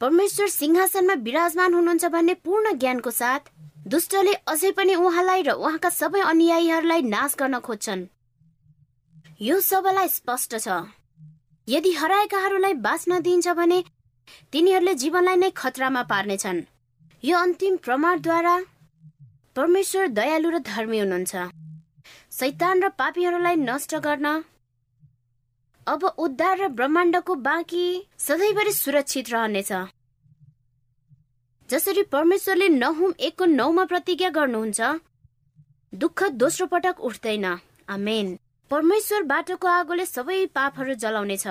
परमेश्वर सिंहासनमा विराजमान हुनुहुन्छ भन्ने पूर्ण ज्ञानको साथ दुष्टले अझै पनि उहाँलाई र उहाँका सबै अनुयायीहरूलाई नाश गर्न खोज्छन्। यो सबैलाई स्पष्ट छ। यदि हराएकाहरूलाई बाँच्न दिइन्छ भने तिनीहरूले जीवनलाई नै खतरामा पार्नेछन्। यो अन्तिम प्रमाणद्वारा परमेश्वर दयालु र धर्मी हुनुहुन्छ। सैतान र पापीहरूलाई नष्ट गर्न अब उद्धार र ब्रह्माण्डको बाँकी सधैँभरि सुरक्षित रहनेछ। जसरी परमेश्वरले नहुम एकको नौमा प्रतिज्ञा गर्नुहुन्छ दुःख दोस्रो पटक उठ्दैन। आमेन। परमेश्वर बाटोको आगोले सबै पापहरू जलाउनेछ।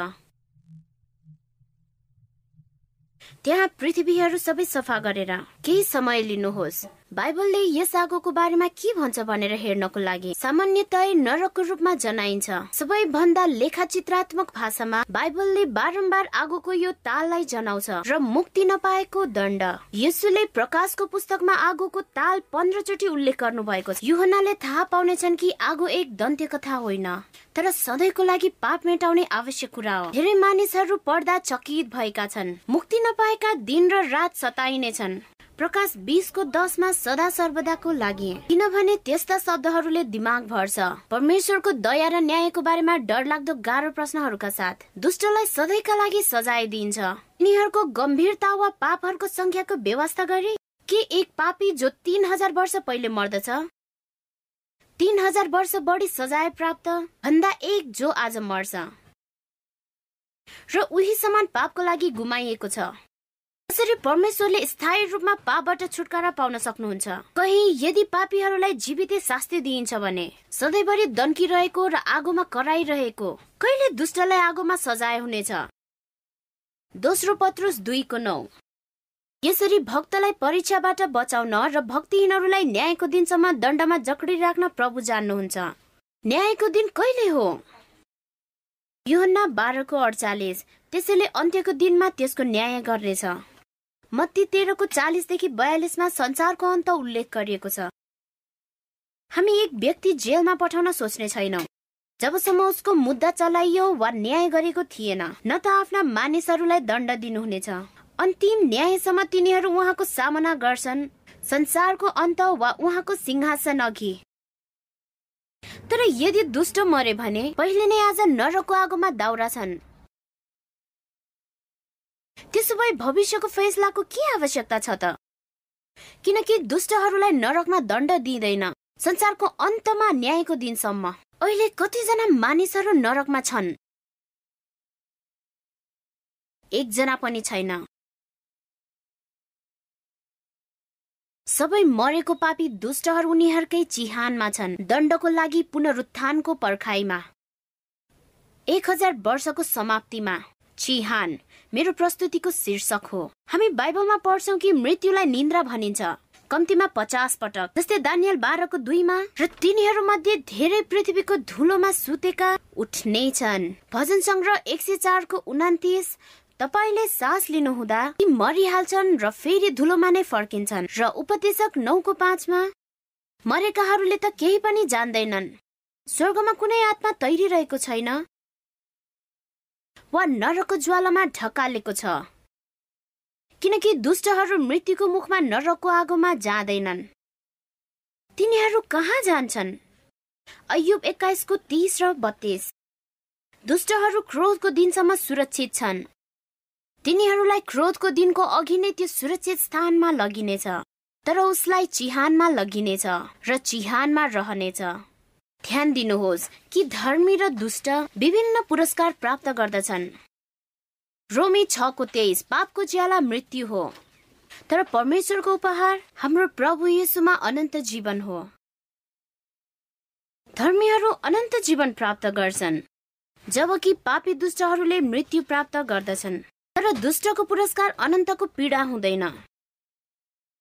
त्यहाँ पृथ्वीहरू सबै सफा गरेर केही समय लिनुहोस्। बाइबलले यस आगोको बारेमा के भन्छ भनेर हेर्नको लागि सामान्यतय नरकको रूपमा जनाइन्छ। सबैभन्दा लेखाचित्रात्मक भाषामा बाइबलले बारम्बार आगोको यो ताललाई जनाउँछ र मुक्ति नपाएको दण्ड। यसुले प्रकाशको पुस्तकमा आगोको ताल पन्ध्र चोटि उल्लेख गर्नु भएको छ। युहनाले थाहा पाउनेछन् कि आगो एक दन्त्य कथा होइन तर सधैँको लागि पाप मेटाउने आवश्यक कुरा हो। धेरै मानिसहरू पढ्दा चकित भएका छन्। मुक्ति नपाएका दिन र रात सताइनेछन्। प्रकाश बिसको दसमा सदा सर्वदाको लागि। किनभने त्यस्ता शब्दहरूले दिमाग भर्छ। परमेश्वरको दया र न्यायको बारेमा डरलाग्दो गाह्रो प्रश्नहरूका साथ दुष्टलाई सधैँका लागि सजाय दिइन्छ। यिनीहरूको गम्भीरता वा पापहरूको संख्याको व्यवस्था गरी के एक पापी जो तीन हजार वर्ष पहिले मर्दछ? तीन हजार वर्ष बढी सजाय प्राप्त भन्दा एक जो आज मर्छ। र उही समान पापको लागि गुमाइएको छ। कसरी परमेश्वरले स्थायी रूपमा पापबाट छुटकारा पाउन सक्नुहुन्छ? कहीँ यदि पापीहरूलाई जीवितै शास्ति दिइन्छ भने सधैँभरि दन्किरहेको र आगोमा कराइरहेको कहिले दुष्टलाई आगोमा सजाय हुनेछ? दोस्रो पत्रुस दुईको नौ। यसरी भक्तलाई परीक्षाबाट बचाउन र भक्तिहीनहरूलाई न्यायको दिनसम्म दण्डमा जकडी राख्न प्रभु जान्नुहुन्छ। न्यायको दिन कहिले हो? योहन्ना बाह्रको अडचालिस। त्यसैले अन्त्यको दिनमा त्यसको न्याय गर्नेछ। मत्ती तेह्रको चालिसदेखि बयालिसमा संसारको अन्त उल्लेख गरिएको छ। हामी एक व्यक्ति जेलमा पठाउन सोच्ने छैनौँ। जबसम्म उसको मुद्दा चलाइयो वा न्याय गरेको थिएन न त आफ्ना मानिसहरूलाई दण्ड दिनुहुनेछ। अन्तिम न्यायसम्म तिनीहरू उहाँको सामना गर्छन् संसारको अन्त वा उहाँको सिंहासन अघि। तर यदि दुष्ट मरे भने पहिले नै आज नरकको आगोमा दाउरा छन्। त्यसो भए भविष्यको फैसलाको के आवश्यकता छ त? किनकि दुष्टहरूलाई नरकमा दण्ड दिइँदैन संसारको अन्तमा न्यायको दिनसम्म। अहिले कतिजना मानिसहरू नरकमा छन्। एकजना पनि छैन। सबै मरेको पापी दुष्टहरू उनीहरूकै चिहानमा छन्। दण्डको लागि पुनरुत्थानको पर्खाइमा। एक हजार वर्षको समाप्तिमा। चिहान। मेरो प्रस्तुतिको शीर्षक हो। हामी बाइबलमा पढ्छौँ कि मृत्युलाई निन्द्रा भनिन्छ। कम्तीमा पचास पटक। जस्तै दानियल बाह्रको दुईमा र तिनीहरू मध्ये धेरै पृथ्वीको धुलोमा सुतेका उठ्ने छन्। भजन सङ्ग्रह एक सय चारको उनातिस तपाईँले सास लिनुहुँदा ती मरिहाल्छन् र फेरि धुलोमा नै फर्किन्छन्। र उपदेशक नौको पाँचमा मरेकाहरूले त केही पनि जान्दैनन्। स्वर्गमा कुनै आत्मा तैरिरहेको छैन। वा नरकको ज्वालामा ढकालेको छ। किनकि दुष्टहरू मृत्युको मुखमा नरकको आगोमा जाँदैनन्। तिनीहरू कहाँ जान्छन्? अयुब एक्काइसको तीस र बत्तीस। दुष्टहरू क्रोधको दिनसम्म सुरक्षित छन्। तिनीहरूलाई क्रोधको दिनको अघि नै त्यो सुरक्षित स्थानमा लगिनेछ। तर उसलाई चिहानमा लगिनेछ र चिहानमा रहनेछ। ध्यान दिनुहोस् कि धर्मी र दुष्ट विभिन्न पुरस्कार प्राप्त गर्दछन्। रोमी छको तेइस पापको ज्याला मृत्यु हो। तर परमेश्वरको उपहार हाम्रो प्रभु येसुमा अनन्त जीवन हो। धर्मीहरू अनन्त जीवन प्राप्त गर्छन् जबकि पापी दुष्टहरूले मृत्यु प्राप्त गर्दछन्। तर दुष्टको पुरस्कार अनन्तको पीडा हुँदैन।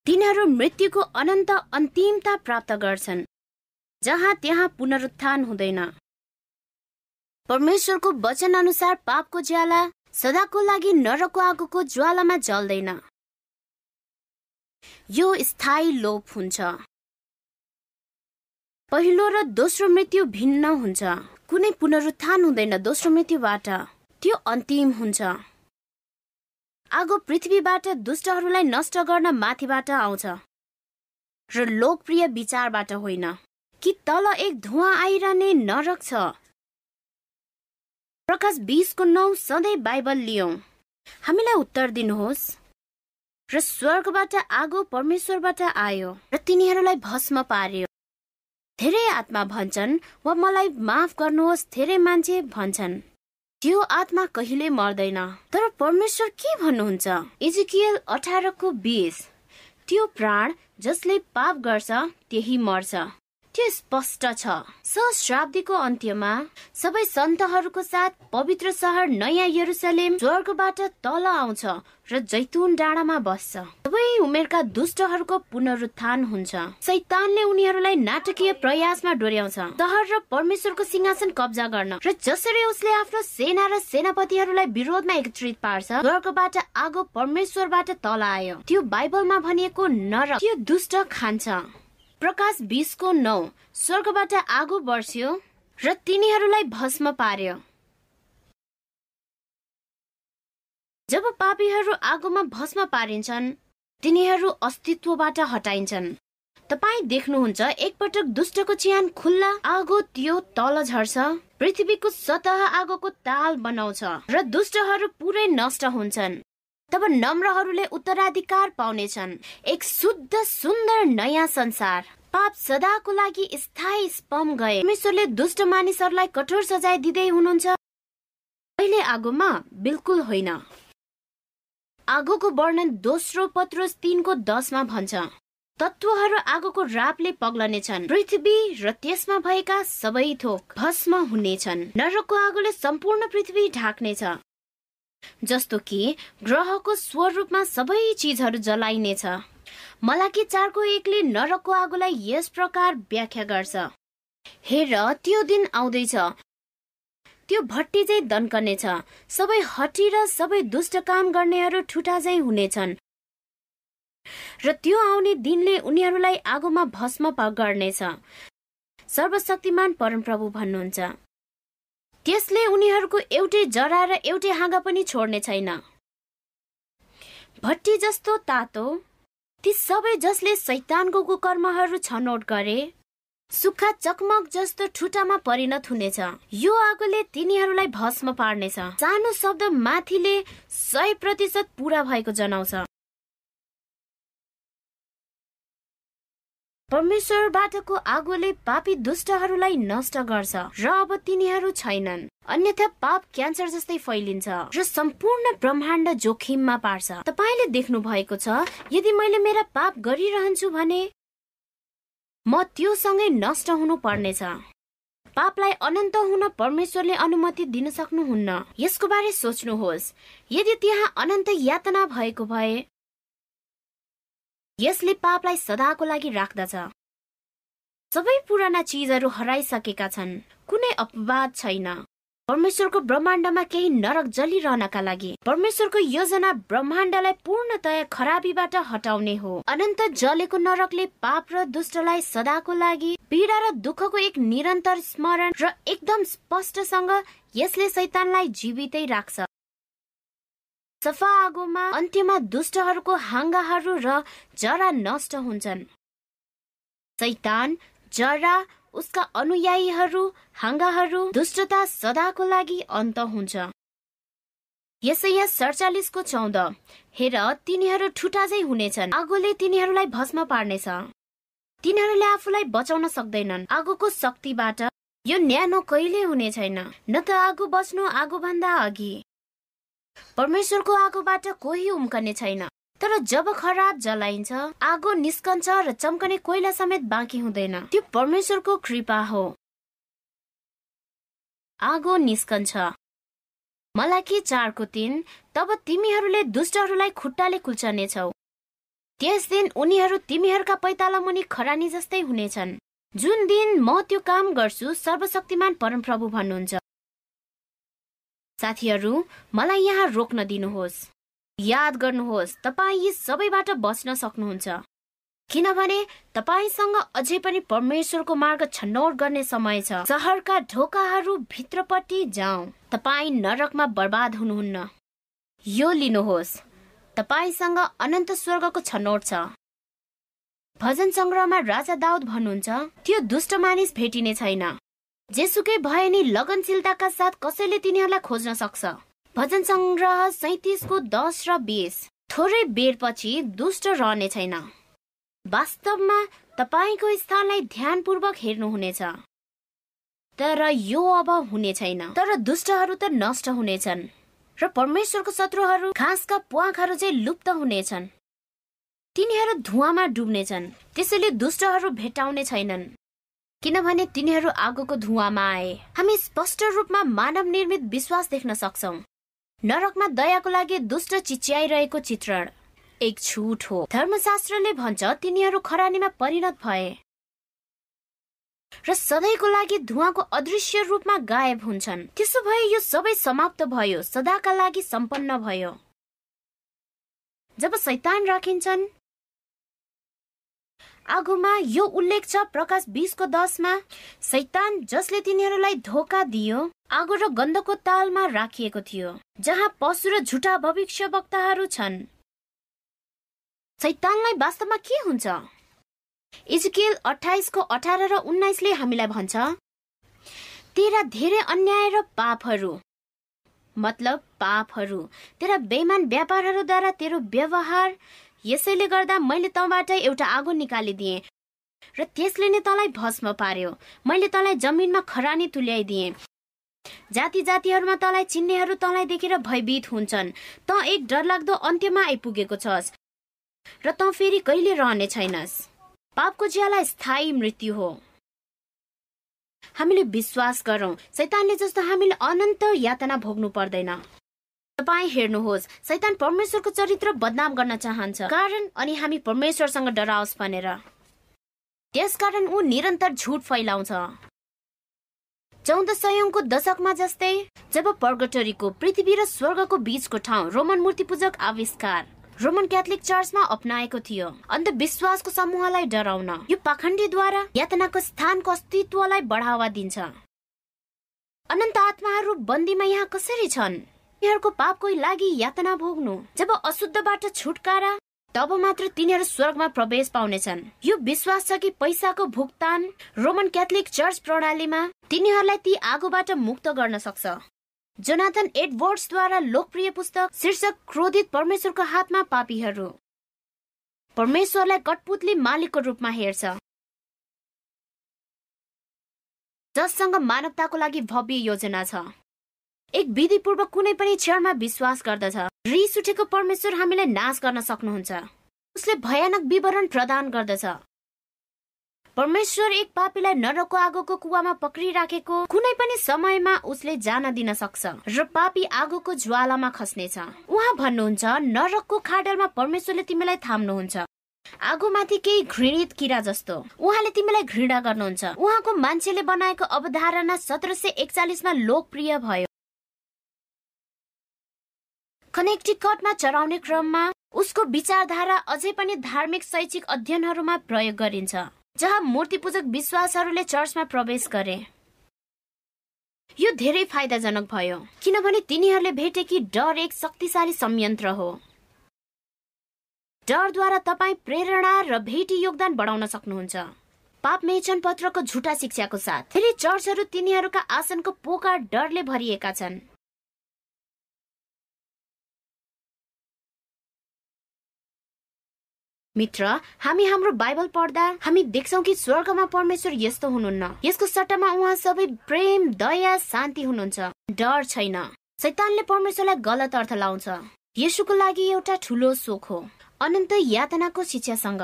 तिनीहरू मृत्युको अनन्त अन्तिमता प्राप्त गर्छन्। जहाँ त्यहाँ पुनरुत्थान हुँदैन। परमेश्वरको वचन अनुसार पापको ज्याला सदाको लागि नरकको आगोको ज्वालामा जल्दैन। यो स्थायी लोप हुन्छ। पहिलो र दोस्रो मृत्यु भिन्न हुन्छ। कुनै पुनरुत्थान हुँदैन दोस्रो मृत्युबाट। त्यो अन्तिम हुन्छ। आगो पृथ्वीबाट दुष्टहरूलाई नष्ट गर्न माथिबाट आउँछ। र लोकप्रिय विचारबाट होइन। कि तल एक धुवा आइरहने नरक छ। प्रकाश बिसको नौ सधैँ बाइबल लियौँ। हामीलाई उत्तर दिनुहोस्। र स्वर्गबाट आगो परमेश्वरबाट आयो र तिनीहरूलाई भस्म पार्यो। धेरै आत्मा भन्छन् वा मलाई माफ गर्नुहोस् धेरै मान्छे भन्छन्। त्यो आत्मा कहिले मर्दैन। तर परमेश्वर के भन्नुहुन्छ? इजिकियल अठारको बिस। त्यो प्राण जसले पाप गर्छ त्यही मर्छ। त्यो स्पष्ट छ। सहस्राब्दीको अन्त्यमा सबै सन्तहरूको साथ पवित्र सहर नयाँ यरुसलेम स्वर्गबाट तल आउँछ र जैतुन डाँडामा बस्छ। सबै उमेरका दुष्टहरूको पुनरुत्थान हुन्छ। सैतानले उनीहरूलाई नाटकीय प्रयासमा डोर्याउँछ। सहर र परमेश्वरको सिंहासन कब्जा गर्न र जसरी उसले आफ्नो सेना र सेनापतिहरूलाई विरोधमा एकत्रित पार्छ स्वर्गबाट आगो परमेश्वरबाट तल आयो। त्यो बाइबलमा भनिएको नर त्यो दुष्ट खान्छ। प्रकाश बिसको नौ स्वर्गबाट आगो बर्स्यो र तिनीहरूलाई भस्म पार्यो। जब पापीहरू आगोमा भस्म पारिन्छन् तिनीहरू अस्तित्वबाट हटाइन्छन्। तपाईँ देख्नुहुन्छ एकपटक दुष्टको चिहान खुल्ला आगो त्यो तल झर्छ पृथ्वीको सतह आगोको ताल बनाउँछ र दुष्टहरू पुरै नष्ट हुन्छन्। तब नम्रहरूले उत्तराधिकार पाउनेछन्। एक शुद्ध सुन्दर नयाँ संसार। पाप सदाको लागि स्थायी स्पम गए। परमेश्वरले दुष्ट मानिसहरूलाई कठोर सजाय दिँदै हुनुहुन्छ। अहिले आगोमा बिल्कुल होइन। आगोको वर्णन दोस्रो पत्रोस तिनको दसमा भन्छ। तत्वहरू आगोको रापले पग्लनेछन्। पृथ्वी र त्यसमा भएका सबै थोक भस्म हुनेछन्। नरकको आगोले सम्पूर्ण पृथ्वी ढाक्नेछ। जस्तो कि ग्रहको स्वरूपमा सबै चिजहरू जलाइनेछ। मलाकी चारको एकले नरकको आगोलाई यस प्रकार व्याख्या गर्छ। हेर त्यो दिन आउँदैछ। त्यो भट्टी चाहिँ दन्कनेछ। सबै हटी र सबै दुष्ट काम गर्नेहरू ठुटा चाहिँ हुनेछन्। र त्यो आउने दिनले उनीहरूलाई आगोमा भस्म गर्नेछ। सर्वशक्तिमान परमप्रभु भन्नुहुन्छ। त्यसले उनीहरूको एउटै जरा र एउटै हाँगा पनि छोड्ने छैन। भट्टी जस्तो तातो ती सबै जसले सैतानको कुकर्महरू छनौट गरे सुक्खा चकमक जस्तो ठुटामा परिणत हुनेछ। यो आगोले तिनीहरूलाई भस्म पार्नेछ। सानो शब्द माथिले सय प्रतिशत पूरा भएको जनाउँछ। परमेश्वरबाटको आगोले पापी दुष्टहरूलाई नष्ट गर्छ र अब तिनीहरू छैनन्। अन्यथा पाप क्यान्सर जस्तै फैलिन्छ र सम्पूर्ण ब्रह्माण्ड जोखिममा पार्छ। तपाईँले देख्नु भएको छ यदि मैले मेरा पाप गरिरहन्छु भने म त्यो सँगै नष्ट हुनु पर्नेछ पापलाई अनन्त हुन परमेश्वरले अनुमति दिन सक्नुहुन्न। यसको बारे सोच्नुहोस्। यदि त्यहाँ अनन्त यातना भएको भए यसले पापलाई सदाको लागि राख्दछ। सबै पुराना चिजहरू हराइसकेका छन्। कुनै अपवाद छैन। परमेश्वरको ब्रह्माण्डमा केही नरक जलिरहनका लागि। परमेश्वरको योजना ब्रह्माण्डलाई पूर्णतया खराबीबाट हटाउने हो। अनन्त जलेको नरकले पाप र दुष्टलाई सदाको लागि पीडा र दुःखको एक निरन्तर स्मरण र एकदम स्पष्टसँग यसले शैतानलाई जीवितै राख्छ। सफा आगोमा अन्त्यमा दुष्टहरूको हाङ्गाहरू र जरा नष्ट हुन्छन्। सैतान जरा उसका अनुयायीहरू हाङ्गाहरू दुष्टता सदाको लागि अन्त हुन्छ। यसैया सडचालिसको चौध हेर तिनीहरू ठुटाजै हुनेछन्। आगोले तिनीहरूलाई भस्म पार्नेछ। तिनीहरूले आफूलाई बचाउन सक्दैनन्। आगोको शक्तिबाट यो न्यानो कहिले हुने छैन। न त आगो बच्नु आगो भन्दा अघि। परमेश्वरको आगोबाट कोही उम्कने छैन। तर जब खराब जलाइन्छ आगो निस्कन्छ र चम्कने कोइला समेत बाँकी हुँदैन। त्यो परमेश्वरको कृपा हो। आगो निस्कन्छ। मलाई के चारको दिन तब तिमीहरूले दुष्टहरूलाई खुट्टाले कुल्चनेछौ। त्यस दिन उनीहरू तिमीहरूका पैताला मुनि खरानी जस्तै हुनेछन्। जुन दिन म त्यो काम गर्छु सर्वशक्तिमान परमप्रभु भन्नुहुन्छ। साथीहरू मलाई यहाँ रोक्न दिनुहोस्। याद गर्नुहोस् तपाईँ यी सबैबाट बच्न सक्नुहुन्छ। किनभने तपाईँसँग अझै पनि परमेश्वरको मार्ग छनौट गर्ने समय छ। सहरका ढोकाहरू भित्रपट्टि जाउँ। तपाईँ नरकमा बर्बाद हुनुहुन्न। यो लिनुहोस्। तपाईँसँग अनन्त स्वर्गको छनौट छ। भजन सङ्ग्रहमा राजा दाउद भन्नुहुन्छ त्यो दुष्ट मानिस भेटिने छैन। जेसुकै भए नि लगनशीलताका साथ कसैले तिनीहरूलाई खोज्न सक्छ? भजन सङ्ग्रह सैतिसको दस र बिस। थोरै बेरपछि दुष्ट रहने छैन। वास्तवमा तपाईँको स्थानलाई ध्यानपूर्वक हेर्नुहुनेछ। तर यो अब हुने छैन। तर दुष्टहरू त नष्ट हुनेछन्। र परमेश्वरको शत्रुहरू घाँसका प्वाखहरू चाहिँ लुप्त हुनेछन्। तिनीहरू धुवामा डुब्नेछन्। त्यसैले दुष्टहरू भेटाउने छैनन्। किनभने तिनीहरू आगोको धुवामा आए। हामी स्पष्ट रूपमा मानव निर्मित विश्वास देख्न सक्छौ। नरकमा दयाको लागि दुष्ट चिच्याइरहेको चित्रण एक छुट हो। धर्मशास्त्रले भन्छ तिनीहरू खरानीमा परिणत भए र सधैँको लागि धुवाको अदृश्य रूपमा गायब हुन्छन्। त्यसो भए यो सबै समाप्त भयो सदाका लागि सम्पन्न भयो। जब सैतान राखिन्छन् आगोमा यो उल्लेख छ प्रकाश बिसको दसमा। सैतान जसले तिनीहरूलाई धोका दियो आगो र गन्धको तालमा राखिएको थियो जहाँ पशु र झुटा भविष्य वक्ताहरू छन्। सैतानलाई वास्तवमा के हुन्छ? इजकेल अठाइसको अठार र उन्नाइसले हामीलाई भन्छ तेरा धेरै अन्याय र पापहरू। मतलब पापहरू। तेरा बेमान व्यापारहरूद्वारा तेरो व्यवहार यसैले गर्दा मैले तँबाट एउटा आगो निकालिदिएँ र त्यसले नै तँलाई भस्म पार्यो। मैले तँलाई जमिनमा खरानी तुल्याइदिएँ। जाति जातिहरूमा तँलाई चिन्नेहरू तँलाई देखेर भयभीत हुन्छन्। तँ एक डरलाग्दो अन्त्यमा आइपुगेको छस् र तँ फेरि कहिले रहने छैनस्। पापको ज्याला स्थायी मृत्यु हो। हामीले विश्वास गरौँ। सैतानले जस्तो हामीले अनन्त यातना भोग्नु पर्दैन। तपाईँ हेर्नुहोस् सैतान परमेश्वरको चरित्र बदनाम गर्न चाहन्छ। कारण अनि हामी परमेश्वरसँग डराओस् भनेर। त्यसकारण ऊ निरन्तर झुट फैलाउँछ। चौध सयौंको दशकमा जस्तै जब पर्गटरीको पृथ्वी र स्वर्गको बीचको ठाउँ रोमन मूर्ति पूजक आविष्कार रोमन क्याथोलिक चर्चमा अप्नाएको थियो। अन्धविश्वासको समूहलाई डराउन यो पाखण्डीद्वारा यातनाको स्थानको अस्तित्वलाई बढावा दिन्छ। अनन्त आत्माहरू बन्दीमा यहाँ कसरी छन्? उनीहरूको पापको लागि यातना भोग्नु। जब अशुद्धबाट छुटकारा तब मात्र तिनीहरू स्वर्गमा प्रवेश पाउनेछन्। यो विश्वास छ कि पैसाको भुक्तान रोमन क्याथोलिक चर्च प्रणालीमा तिनीहरूलाई ती आगोबाट मुक्त गर्न सक्छ। जोनाथन एडवर्ड्सद्वारा लोकप्रिय पुस्तक शीर्षक क्रोधित परमेश्वरको हातमा पापीहरू। परमेश्वरलाई कटपुतली मालिकको रूपमा हेर्छ। जससँग मानवताको लागि भव्य योजना छ। एक विधिपूर्वक कुनै पनि क्षणमा विश्वास गर्दछ। रिस उठेको परमेश्वर हामीलाई नाश गर्न सक्नुहुन्छ। उसले भयानक विवरण प्रदान गर्दछ। परमेश्वर एक पापीलाई नरकको आगोको कुवामा पक्रिराखेको कुनै पनि समयमा उसले जान दिन सक्छ र पापी आगोको ज्वालामा खस्नेछ। उहाँ भन्नुहुन्छ नरकको खाडलमा परमेश्वरले तिमीलाई थाम्नुहुन्छ। आगोमाथि केही घृणित किरा जस्तो। उहाँले तिमीलाई घृणा गर्नुहुन्छ। उहाँको मान्छेले बनाएको अवधारणा सत्र सय एकचालिसमा लोकप्रिय भयो। कनेक्टिकटमा चराउने क्रममा उसको विचारधारा अझै पनि धार्मिक शैक्षिक अध्ययनहरूमा प्रयोग गरिन्छ जहाँ मूर्ति पूजक विश्वासहरूले चर्चमा प्रवेश गरे। यो धेरै फाइदाजनक भयो किनभने तिनीहरूले भेटे कि डर एक शक्तिशाली संयन्त्र हो। डरद्वारा तपाईँ प्रेरणा र भेटी योगदान बढाउन सक्नुहुन्छ। पाप मेचन पत्रको झुटा शिक्षाको साथ। धेरै चर्चहरू तिनीहरूका आसनको पोका डरले भरिएका छन्। मित्र हामी हाम्रो बाइबल पढ्दा हामी देख्छौ कि स्वर्गमा परमेश्वर यस्तो हुनुहुन्न। यसको सट्टामा उहाँ सबै प्रेम दया शान्ति हुनुहुन्छ। डर छैन। शैतानले परमेश्वरलाई गलत अर्थ लाउँछ। यसुको लागि एउटा ठुलो शोक हो। अनन्त यातनाको शिक्षासँग।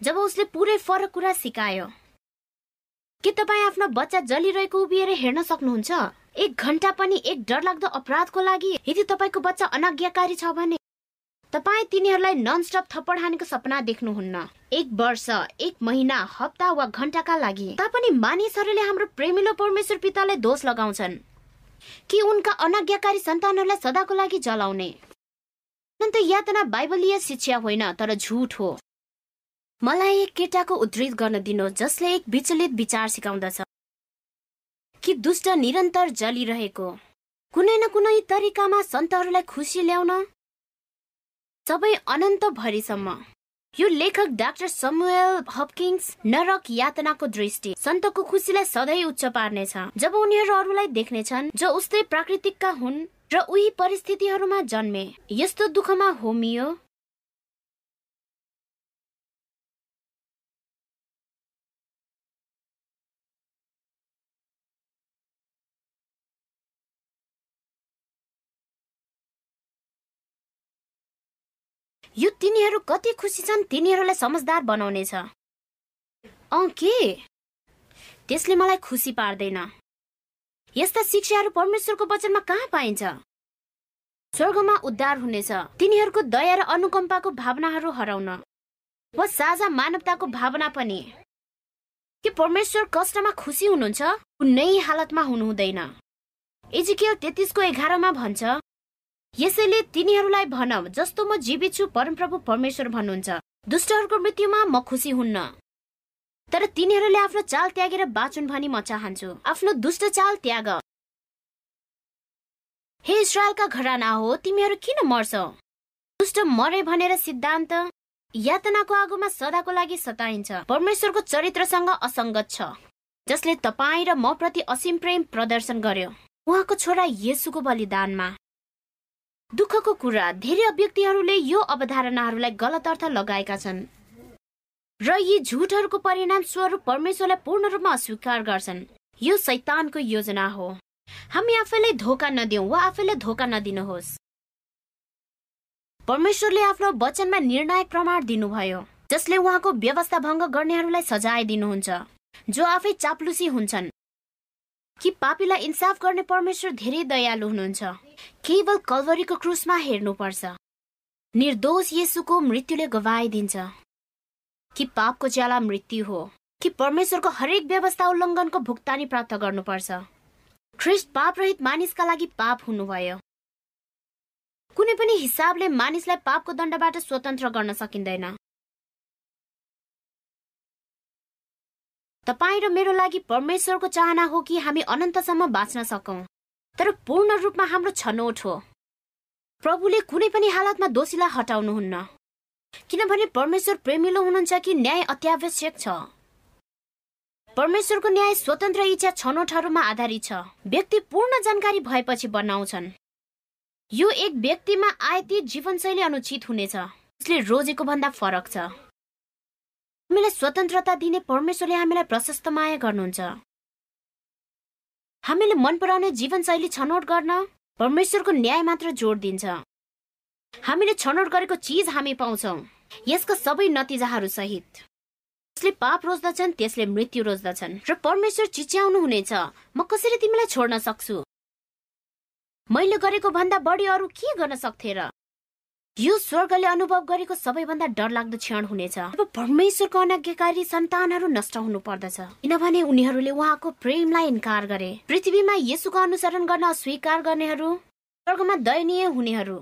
जब उसले पुरै फरक कुरा सिकायो। के तपाईँ आफ्नो बच्चा जलिरहेको उभिएर हेर्न सक्नुहुन्छ? एक घन्टा पनि एक डरलाग्दो अपराधको लागि यदि तपाईँको बच्चा अनाज्ञाकारी छ भने तपाईँ तिनीहरूलाई ननस्टप थप्पड हानेको सपना देख्नुहुन्न। एक वर्ष एक महिना हप्ता वा घन्टाका लागि तापनि मानिसहरूले हाम्रो प्रेमिलो परमेश्वर पितालाई दोष लगाउँछन् कि उनका अनाज्ञाकारी सन्तानहरूलाई सदाको लागि जलाउने। अन्त यातना बाइबलीय शिक्षा होइन तर झुट हो। मलाई एक केटाको उद्धृत गर्न दिनु जसले एक विचलित विचार सिकाउँदछ कि दुष्ट निरन्तर जलिरहेको। कुनै न कुनै तरिकामा सन्तहरूलाई खुसी ल्याउन सबै अनन्त भरिसम्म यो लेखक डाक्टर समुएल हपकिङ्स नरक यातनाको दृष्टि सन्तको खुसीलाई सधैँ उच्च पार्नेछ। जब उनीहरू अरूलाई देख्नेछन् जो उस्तै प्राकृतिकका हुन् र उही परिस्थितिहरूमा जन्मे यस्तो दुःखमा होमियो यो तिनीहरू कति खुसी छन् तिनीहरूलाई समझदार बनाउनेछ। अँ के? त्यसले मलाई खुसी पार्दैन। यस्ता शिक्षाहरू परमेश्वरको वचनमा कहाँ पाइन्छ? स्वर्गमा उद्धार हुनेछ। तिनीहरूको दया र अनुकम्पाको भावनाहरू हराउन। वा साझा मानवताको भावना पनि। के परमेश्वर कष्टमा खुसी हुनुहुन्छ? कुनै हालतमा हुनुहुँदैन। एजिकेल तेत्तिसको एघारमा भन्छ यसैले तिनीहरूलाई भन जस्तो म जीवित छु परमप्रभु परमेश्वर भन्नुहुन्छ। दुष्टहरूको मृत्युमा म खुसी हुन्न। तर तिनीहरूले आफ्नो चाल त्यागेर बाँचुन् भनी म चाहन्छु। आफ्नो दुष्ट चाल त्याग। हे इसरायलका घराना हो तिमीहरू किन मर्छौ? दुष्ट मरे भनेर सिद्धान्त यातनाको आगोमा सदाको लागि सताइन्छ। परमेश्वरको चरित्रसँग असङ्गत छ जसले तपाईँ र म प्रति असीम प्रेम प्रदर्शन गर्यो। उहाँको छोरा येसुको बलिदानमा। दुःखको कुरा धेरै व्यक्तिहरूले यो अवधारणाहरूलाई गलत अर्थ लगाएका छन्। र यी झुटहरूको परिणाम स्वरूप परमेश्वरलाई पूर्ण रूपमा अस्वीकार गर्छन्। यो शैतानको योजना हो। हामी आफैलाई धोका नदिउँ वा आफैलाई धोका नदिनुहोस्। परमेश्वरले आफ्नो वचनमा निर्णायक प्रमाण दिनुभयो जसले उहाँको व्यवस्था भङ्ग गर्नेहरूलाई सजाय दिनुहुन्छ। जो आफै चाप्लुसी हुन्छन् कि पापीलाई इन्साफ गर्ने परमेश्वर धेरै दयालु हुनुहुन्छ। केवल कलवरीको क्रुसमा हेर्नुपर्छ। निर्दोष येसुको मृत्युले गवाइदिन्छ। कि पापको ज्याला मृत्यु हो। कि परमेश्वरको हरेक व्यवस्था उल्लङ्घनको भुक्तानी प्राप्त गर्नुपर्छ। ख्रिस्ट पाप रहित मानिसका लागि पाप हुनुभयो। कुनै पनि हिसाबले मानिसलाई पापको दण्डबाट स्वतन्त्र गर्न सकिँदैन। तपाईँ र मेरो लागि परमेश्वरको चाहना हो कि हामी अनन्तसम्म बाँच्न सकौँ? तर पूर्ण रूपमा हाम्रो छनौट हो। प्रभुले कुनै पनि हालतमा दोषीलाई हटाउनुहुन्न। किनभने परमेश्वर प्रेमिलो हुनुहुन्छ कि न्याय अत्यावश्यक छ। परमेश्वरको न्याय स्वतन्त्र इच्छा छनौटहरूमा आधारित छ। व्यक्ति पूर्ण जानकारी भएपछि बनाउँछन्। यो एक व्यक्तिमा आयती जीवनशैली अनुचित हुनेछ। उसले रोजेको भन्दा फरक छ। हामीलाई स्वतन्त्रता दिने परमेश्वरले हामीलाई प्रशस्त माया गर्नुहुन्छ। हामीले मन पराउने जीवनशैली छनौट गर्न परमेश्वरको न्याय मात्र जोड दिन्छ। हामीले छनौट गरेको चिज हामी पाउँछौ यसका सबै नतिजाहरू सहित। जसले पाप रोज्दछन् त्यसले मृत्यु रोज्दछन् र परमेश्वर चिच्याउनु हुनेछ म कसरी तिमीलाई छोड्न सक्छु? मैले गरेको भन्दा बढी अरू के गर्न सक्थे र? यो स्वर्गले अनुभव गरेको सबैभन्दा डरलाग्दो क्षण हुनेछ। अब परमेश्वरको अनाज्ञाकारी सन्तानहरू नष्ट हुनु पर्दछ किनभने उनीहरूले उहाँको प्रेमलाई इन्कार गरे। पृथ्वीमा यसुको अनुसरण गर्न अस्वीकार गर्नेहरू स्वर्गमा दयनीय हुनेहरू।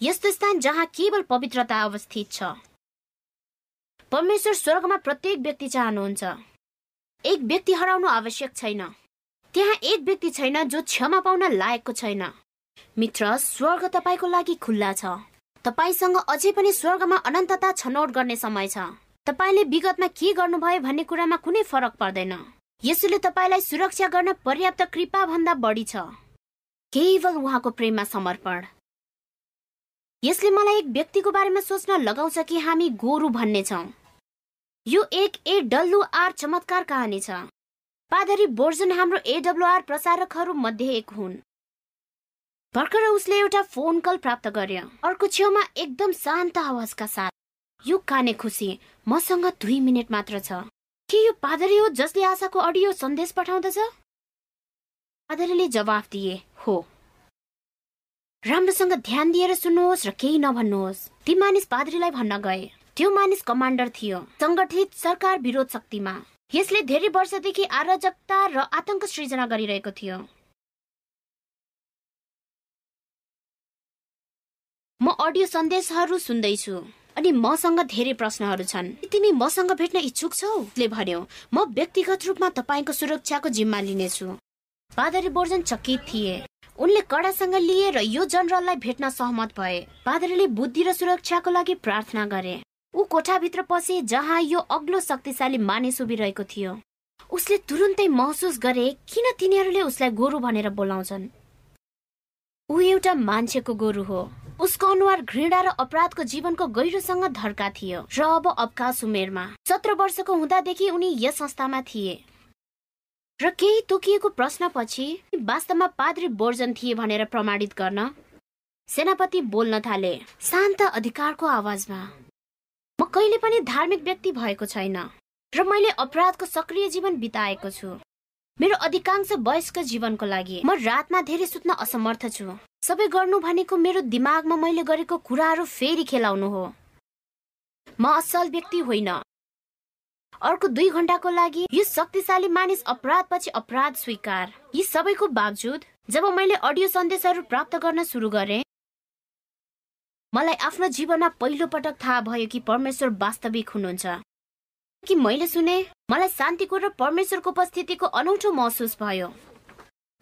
यस्तो स्थान जहाँ केवल पवित्रता अवस्थित छ। परमेश्वर स्वर्गमा प्रत्येक व्यक्ति चाहनुहुन्छ। एक व्यक्ति हराउनु आवश्यक छैन। त्यहाँ एक व्यक्ति छैन जो क्षमा पाउन लायकको छैन। मित्र स्वर्ग तपाईँको लागि खुल्ला छ। तपाईँसँग अझै पनि स्वर्गमा अनन्तता छनौट गर्ने समय छ। तपाईँले विगतमा के गर्नुभयो भन्ने कुरामा कुनै फरक पर्दैन। यसोले तपाईँलाई सुरक्षा गर्न पर्याप्त कृपा भन्दा बढी छ। केवल उहाँको प्रेममा समर्पण। यसले मलाई एक व्यक्तिको बारेमा सोच्न लगाउँछ कि हामी गोरु भन्ने छौँ। यो एक ए डल्लु आर चमत्कार कहानी छ। पादरी बोर्जन हाम्रो एडब्लुआर प्रसारकहरू मध्ये एक हुन्। भर्खर उसले एउटा फोन कल प्राप्त गर्यो। अर्को छेउमा एकदम शान्त आवाजका साथ यो काने खुसी मसँग दुई मिनट मात्र छ। के यो पादरी हो जसले आशाको अडियो सन्देश पठाउँदछ? पादरीले जवाफ दिए हो। राम्रोसँग ध्यान दिएर सुन्नुहोस् र केही नभन्नुहोस्। ती मानिस पादरीलाई भन्न गए। त्यो मानिस कमान्डर थियो संगठित सरकार विरोध शक्तिमा। यसले धेरै वर्षदेखि अराजकता र आतंक सृजना गरिरहेको थियो। म अडियो सन्देशहरू सुन्दैछु। अनि मसँग धेरै प्रश्नहरू छन्। तिमी मसँग भेट्न इच्छुक छौ? भन्यो। म व्यक्तिगत रूपमा तपाईँको सुरक्षाको जिम्मा लिनेछु। पादरी बोर्जन चकित थिए। उनले कडासँग लिए र यो जनरललाई भेट्न सहमत भए। पादरीले बुद्धि र सुरक्षाको लागि प्रार्थना गरे। ऊ कोठाभित्र पसे जहाँ यो अग्लो शक्तिशाली मानिस उभिरहेको थियो। उसले तुरुन्तै महसुस गरे किन तिनीहरूले उसलाई गोरु भनेर बोलाउँछन्? ऊ एउटा मान्छेको गोरु हो। उसको अनुहार घृणा र अपराधको जीवनको गहिरोसँग धर्का थियो र अब अवकाश उमेरमा। सत्र वर्षको हुँदादेखि उनी यस संस्थामा थिए। र केही तोकिएको प्रश्नपछि वास्तवमा पाद्री बोर्जन थिए भनेर प्रमाणित गर्न सेनापति बोल्न थाले। शान्त अधिकारको आवाजमा म कहिले पनि धार्मिक व्यक्ति भएको छैन र मैले अपराधको सक्रिय जीवन बिताएको छु। मेरो अधिकांश वयस्क जीवनको लागि म रातमा धेरै सुत्न असमर्थ छु। सबै गर्नु भनेको मेरो दिमागमा मैले गरेको कुराहरू फेरि खेलाउनु हो। म असल व्यक्ति होइन। अर्को दुई घण्टाको लागि यो शक्तिशाली मानिस अपराध पछि अपराध स्वीकार। यी सबैको बावजुद जब मैले अडियो सन्देशहरू प्राप्त गर्न सुरु गरेँ मलाई आफ्नो जीवनमा पहिलो पटक थाहा भयो कि परमेश्वर वास्तविक हुनुहुन्छ। कि मैले सुने? मलाई शान्तिको र परमेश्वरको उपस्थितिको अनौठो महसुस भयो।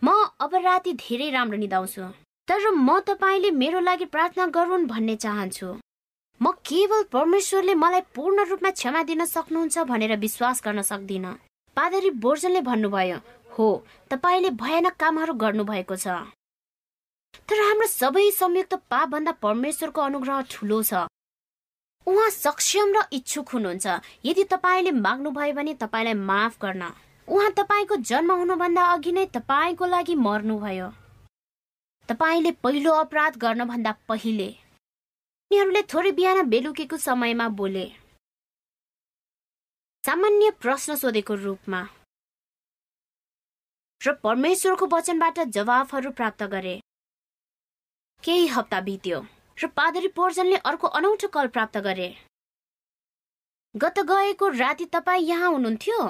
म अब राति धेरै राम्रो निदाउँछु तर म तपाईँले मेरो लागि प्रार्थना गरून् भन्ने चाहन्छु। म केवल परमेश्वरले मलाई पूर्ण रूपमा क्षमा दिन सक्नुहुन्छ भनेर विश्वास गर्न सक्दिन। पादरी बोर्जनले भन्नुभयो हो तपाईँले भयानक कामहरू गर्नुभएको छ। तर हाम्रो सबै संयुक्त पापभन्दा परमेश्वरको अनुग्रह ठुलो छ। उहाँ सक्षम र इच्छुक हुनुहुन्छ। यदि तपाईँले माग्नुभयो भने तपाईँलाई माफ गर्न। उहाँ तपाईँको जन्म हुनुभन्दा अघि नै तपाईँको लागि मर्नुभयो। तपाईँले पहिलो अपराध गर्नभन्दा पहिले। उनीहरूले थोरै बिहान बेलुकीको समयमा बोले। सामान्य प्रश्न सोधेको रूपमा। र परमेश्वरको वचनबाट जवाफहरू प्राप्त गरे। केही हप्ता बित्यो। र पादरी पोर्जनले अर्को अनौठो कल प्राप्त गरे। गत गएको राति तपाईँ यहाँ हुनुहुन्थ्यो?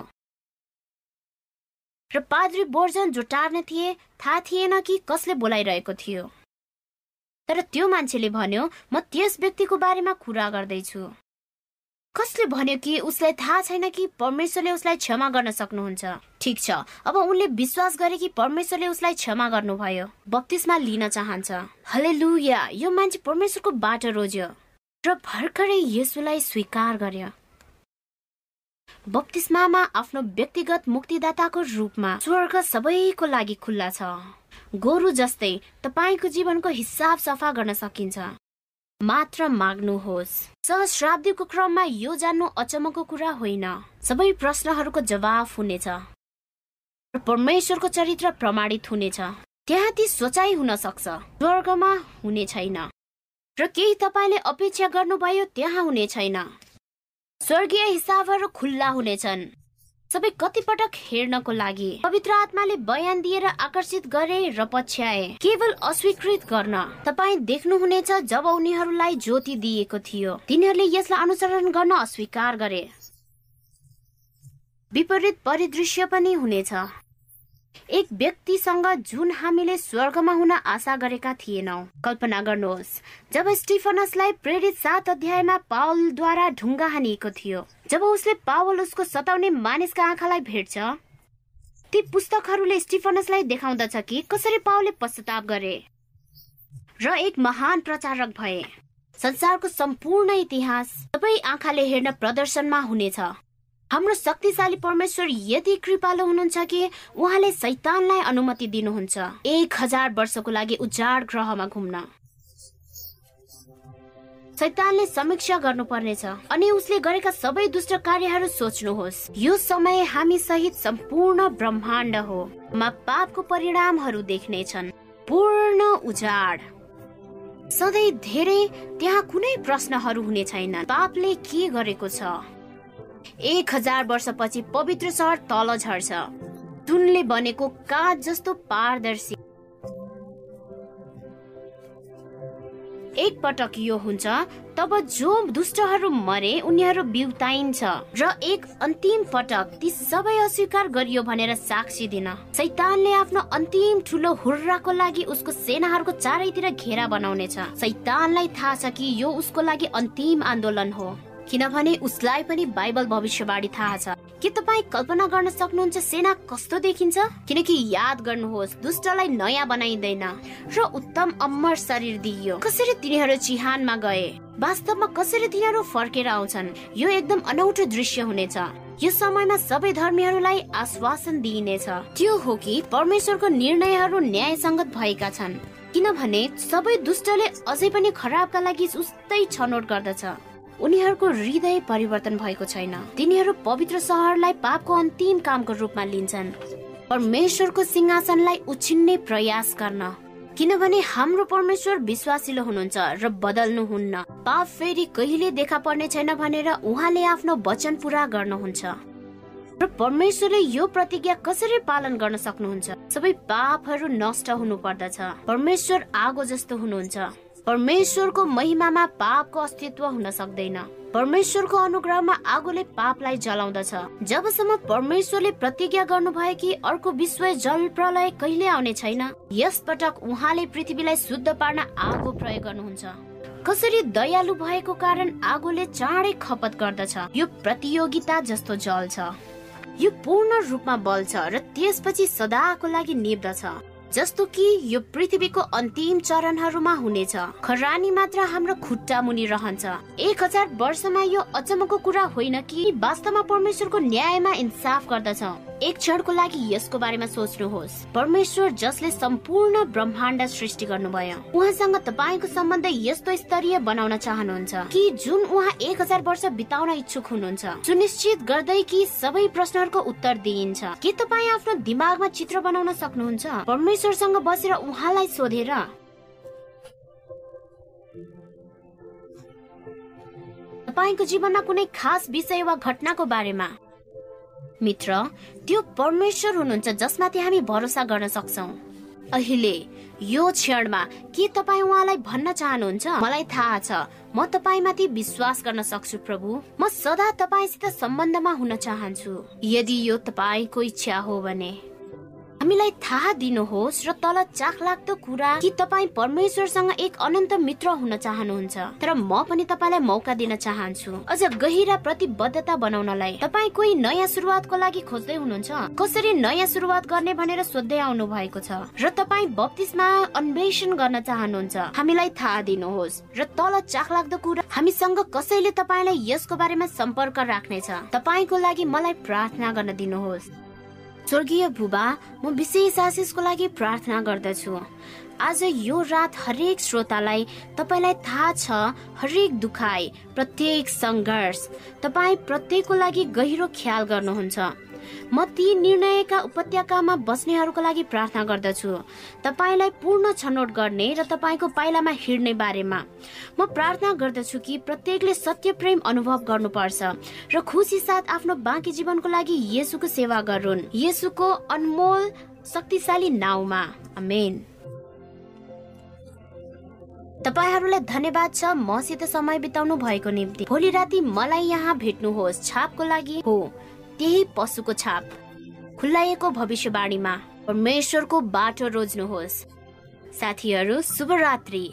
र पाद्री बोर्जन जो टार्ने थिए थाहा थिएन कि कसले बोलाइरहेको थियो। तर त्यो मान्छेले भन्यो म त्यस व्यक्तिको बारेमा कुरा गर्दैछु। कसले भन्यो कि उसलाई थाहा छैन कि परमेश्वरले उसलाई क्षमा गर्न सक्नुहुन्छ? ठिक छ। अब उनले विश्वास गरे कि परमेश्वरले उसलाई क्षमा गर्नुभयो। बत्तिसमा लिन चाहन्छ। हले यो मान्छे परमेश्वरको बाटो रोज्यो र भर्खरै यसुलाई स्वीकार गर्यो। बत्तिसमामा आफ्नो व्यक्तिगत मुक्तिदाताको रूपमा स्वर्ग सबैको लागि खुल्ला छ। गोरु जस्तै तपाईँको जीवनको हिसाब सफा गर्न सकिन्छ। मात्र माग्नुहोस्। सहस्राब्दीको क्रममा यो जान्नु अचम्मको कुरा होइन। सबै प्रश्नहरूको जवाफ हुनेछ। परमेश्वरको चरित्र प्रमाणित हुनेछ। त्यहाँ ती सोचाइ हुन सक्छ। स्वर्गमा हुने छैन। र केही तपाईँले अपेक्षा गर्नुभयो त्यहाँ हुने छैन। स्वर्गीय हिसाबहरू खुल्ला हुनेछन्। सबै कतिपटक हेर्नको लागि। पवित्र आत्माले बयान दिएर आकर्षित गरे र पछ्याए। केवल अस्वीकृत गर्न। तपाईँ देख्नुहुनेछ जब उनीहरूलाई ज्योति दिएको थियो। तिनीहरूले यसलाई अनुसरण गर्न अस्वीकार गरे। विपरीत परिदृश्य पनि हुनेछ। एक व्यक्तिसँग जुन हामीले स्वर्गमा हुन आशा गरेका थिएनौ। कल्पना गर्नुहोस् जब स्टिफनसलाई प्रेरित सात अध्यायमा पावलद्वारा ढुङ्गा हानिएको थियो जब उसले पावल उसको सताउने मानिसका आँखालाई भेट्छ ती पुस्तकहरूले स्टिफनसलाई देखाउँदछ कि कसरी पावलले पश्चाताप गरे। र एक महान प्रचारक भए। संसारको सम्पूर्ण इतिहास सबै आँखाले हेर्न प्रदर्शनमा हुनेछ। हाम्रो शक्तिशाली परमेश्वर यति कृपालु हुनुहुन्छ कि उहाँले सैतानलाई अनुमति दिनुहुन्छ। एक हजार वर्षको लागि उजाड ग्रहमा घुम्न। सैतानले समीक्षा गर्नुपर्नेछ अनि उसले गरेका सबै दुष्ट कार्यहरू सोच्नुहोस्। यो समय हामी सहित सम्पूर्ण ब्रह्माण्ड हो। मा पापको परिणामहरू देख्नेछन्। पूर्ण उजाड। सधैँ धेरै त्यहाँ कुनै प्रश्नहरू हुने छैन पापले के गरेको छ? एक हजार वर्षपछि पवित्र सहर तल झर्छ। सुनले बनेको काँच जस्तो पारदर्शी। एक पटक यो हुन्छ तब जो दुष्टहरू मरे उनीहरू बिउताइन्छ र एक अन्तिम पटक ती सबै अस्वीकार गरियो भनेर साक्षी दिन। सैतानले आफ्नो अन्तिम ठुलो हुर्राको लागि उसको सेनाहरूको चारैतिर घेरा बनाउनेछ। सैतानलाई थाहा छ कि यो उसको लागि अन्तिम आन्दोलन हो। किनभने उसलाई पनि बाइबल भविष्यवाणी थाहा छ। के तपाईँ कल्पना गर्न सक्नुहुन्छ सेना कस्तो देखिन्छ? किनकि याद गर्नुहोस् दुष्टलाई नयाँ बनाइँदैन र उत्तम अमर शरीर दिइयो। कसरी तिनीहरू चिहानमा गए? वास्तवमा कसरी तिनीहरू फर्केर आउँछन्? यो एकदम अनौठो दृश्य हुनेछ। यो समयमा सबै धर्मीहरूलाई आश्वासन दिइनेछ। त्यो हो कि परमेश्वरको निर्णयहरू न्यायसङ्गत भएका छन्। किनभने सबै दुष्टले अझै पनि खराबका लागि उस्तै छनौट गर्दछ। उनीहरूको हृदय परिवर्तन भएको छैन। तिनीहरू पवित्र सहरलाई पापको अन्तिम कामको रूपमा लिन्छन् परमेश्वरको सिंहासनलाई उछिन्ने प्रयास गर्न। किनभने हाम्रो परमेश्वर विश्वासिलो हुनुहुन्छ र बदल्नुहुन्न पाप फेरि कहिले देखा पर्ने छैन भनेर उहाँले आफ्नो वचन पुरा गर्नुहुन्छ। र परमेश्वरले यो प्रतिज्ञा कसरी पालन गर्न सक्नुहुन्छ? सबै पापहरू नष्ट हुनु पर्दछ परमेश्वर आगो जस्तो हुनुहुन्छ। परमेश्वरको महिमामा पापको अस्तित्व हुन सक्दैन। परमेश्वरको अनुग्रहमा आगोले पापलाई जलाउँदछ। जबसम्म परमेश्वरले प्रतिज्ञा गर्नुभयो कि अर्को विश्व जल प्रलय कहिले आउने छैन यस पटक उहाँले पृथ्वीलाई शुद्ध पार्न आगो प्रयोग गर्नुहुन्छ। कसरी दयालु भएको कारण आगोले चाँडै खपत गर्दछ यो प्रतियोगिता जस्तो जल छ। यो पूर्ण रूपमा बल्छ र त्यसपछि सदाको लागि निप्दछ जस्तो कि यो पृथ्वीको अन्तिम चरणहरूमा हुनेछ। खरानी मात्र हाम्रो खुट्टा मुनि रहन्छ। एक हजार वर्षमा यो अचम्मको कुरा होइन कि वास्तवमा परमेश्वरको न्यायमा इन्साफ गर्दछ। एक क्षणको लागि यसको बारेमा सोच्नुहोस्। परमेश्वर जसले सम्पूर्ण ब्रह्माण्ड सृष्टि गर्नुभयो। उहाँसँग तपाईँको सम्बन्ध यस्तो स्तरीय बनाउन चाहनुहुन्छ कि जुन उहाँ एक हजार वर्ष बिताउन इच्छुक हुनुहुन्छ। सुनिश्चित गर्दै कि सबै प्रश्नहरूको उत्तर दिइन्छ। के तपाईँ आफ्नो दिमागमा चित्र बनाउन सक्नुहुन्छ? परमेश्वरसँग बसेर उहाँलाई सोधेर। तपाईँको जीवनमा कुनै खास विषय वा घटनाको बारेमा? मित्र त्यो परमेश्वर हुनुहुन्छ जसमाथि हामी भरोसा गर्न सक्छौ। अहिले यो क्षणमा के तपाईँ उहाँलाई भन्न चाहनुहुन्छ? मलाई थाहा छ। म तपाईँमाथि विश्वास गर्न सक्छु प्रभु। म सदा तपाईँसित सम्बन्धमा हुन चाहन्छु। यदि यो तपाईँको इच्छा हो भने। हामीलाई थाहा दिनुहोस् र तल चाख लाग्दो कुरा कि तपाईँ परमेश्वरसँग एक अनन्त मित्र हुन चाहनुहुन्छ। तर म पनि तपाईँलाई मौका दिन चाहन्छु। अझ गहिरा प्रतिबद्धता बनाउनलाई। तपाईँ कोही नयाँ सुरुवातको लागि खोज्दै हुनुहुन्छ? कसरी नयाँ सुरुवात गर्ने भनेर सोध्दै आउनु भएको छ? र तपाईँ बत्तिसमा अन्वेषण गर्न चाहनुहुन्छ? हामीलाई थाहा दिनुहोस्। र तल चाख लाग्दो कुरा हामीसँग कसैले तपाईँलाई यसको बारेमा सम्पर्क राख्नेछ? तपाईँको लागि मलाई प्रार्थना गर्न दिनुहोस्। स्वर्गीय भुबा म विशेष आशिषको लागि प्रार्थना गर्दछु। आज यो रात हरेक श्रोतालाई तपाईँलाई थाहा छ हरेक दुखाइ प्रत्येक सङ्घर्ष तपाईँ प्रत्येकको लागि गहिरो ख्याल गर्नुहुन्छ। म ती निर्णयका उपत्यकामा बस्नेहरूको लागि प्रार्थना गर्दछु। तपाईँलाई पूर्ण छनौट गर्ने र तपाईँको पाइलामा हिँड्ने बारेमा। म प्रार्थना गर्दछु कि प्रत्येकले सत्य प्रेम अनुभव गर्नुपर्छ र खुसी साथ आफ्नो बाँकी जीवनको लागि येसुको सेवा गरून्। येसुको अनमोल शक्तिशाली नाउँमा। अमेन तपाईँहरूलाई धन्यवाद छ मसित समय बिताउनु भएको निम्ति। भोलि राति मलाई यहाँ भेट्नुहोस्। छापको लागि हो। त्यही पशुको छाप। खुल्लाइएको भविष्यवाणीमा परमेश्वरको बाटो रोज्नुहोस्। साथीहरू शुभरात्री।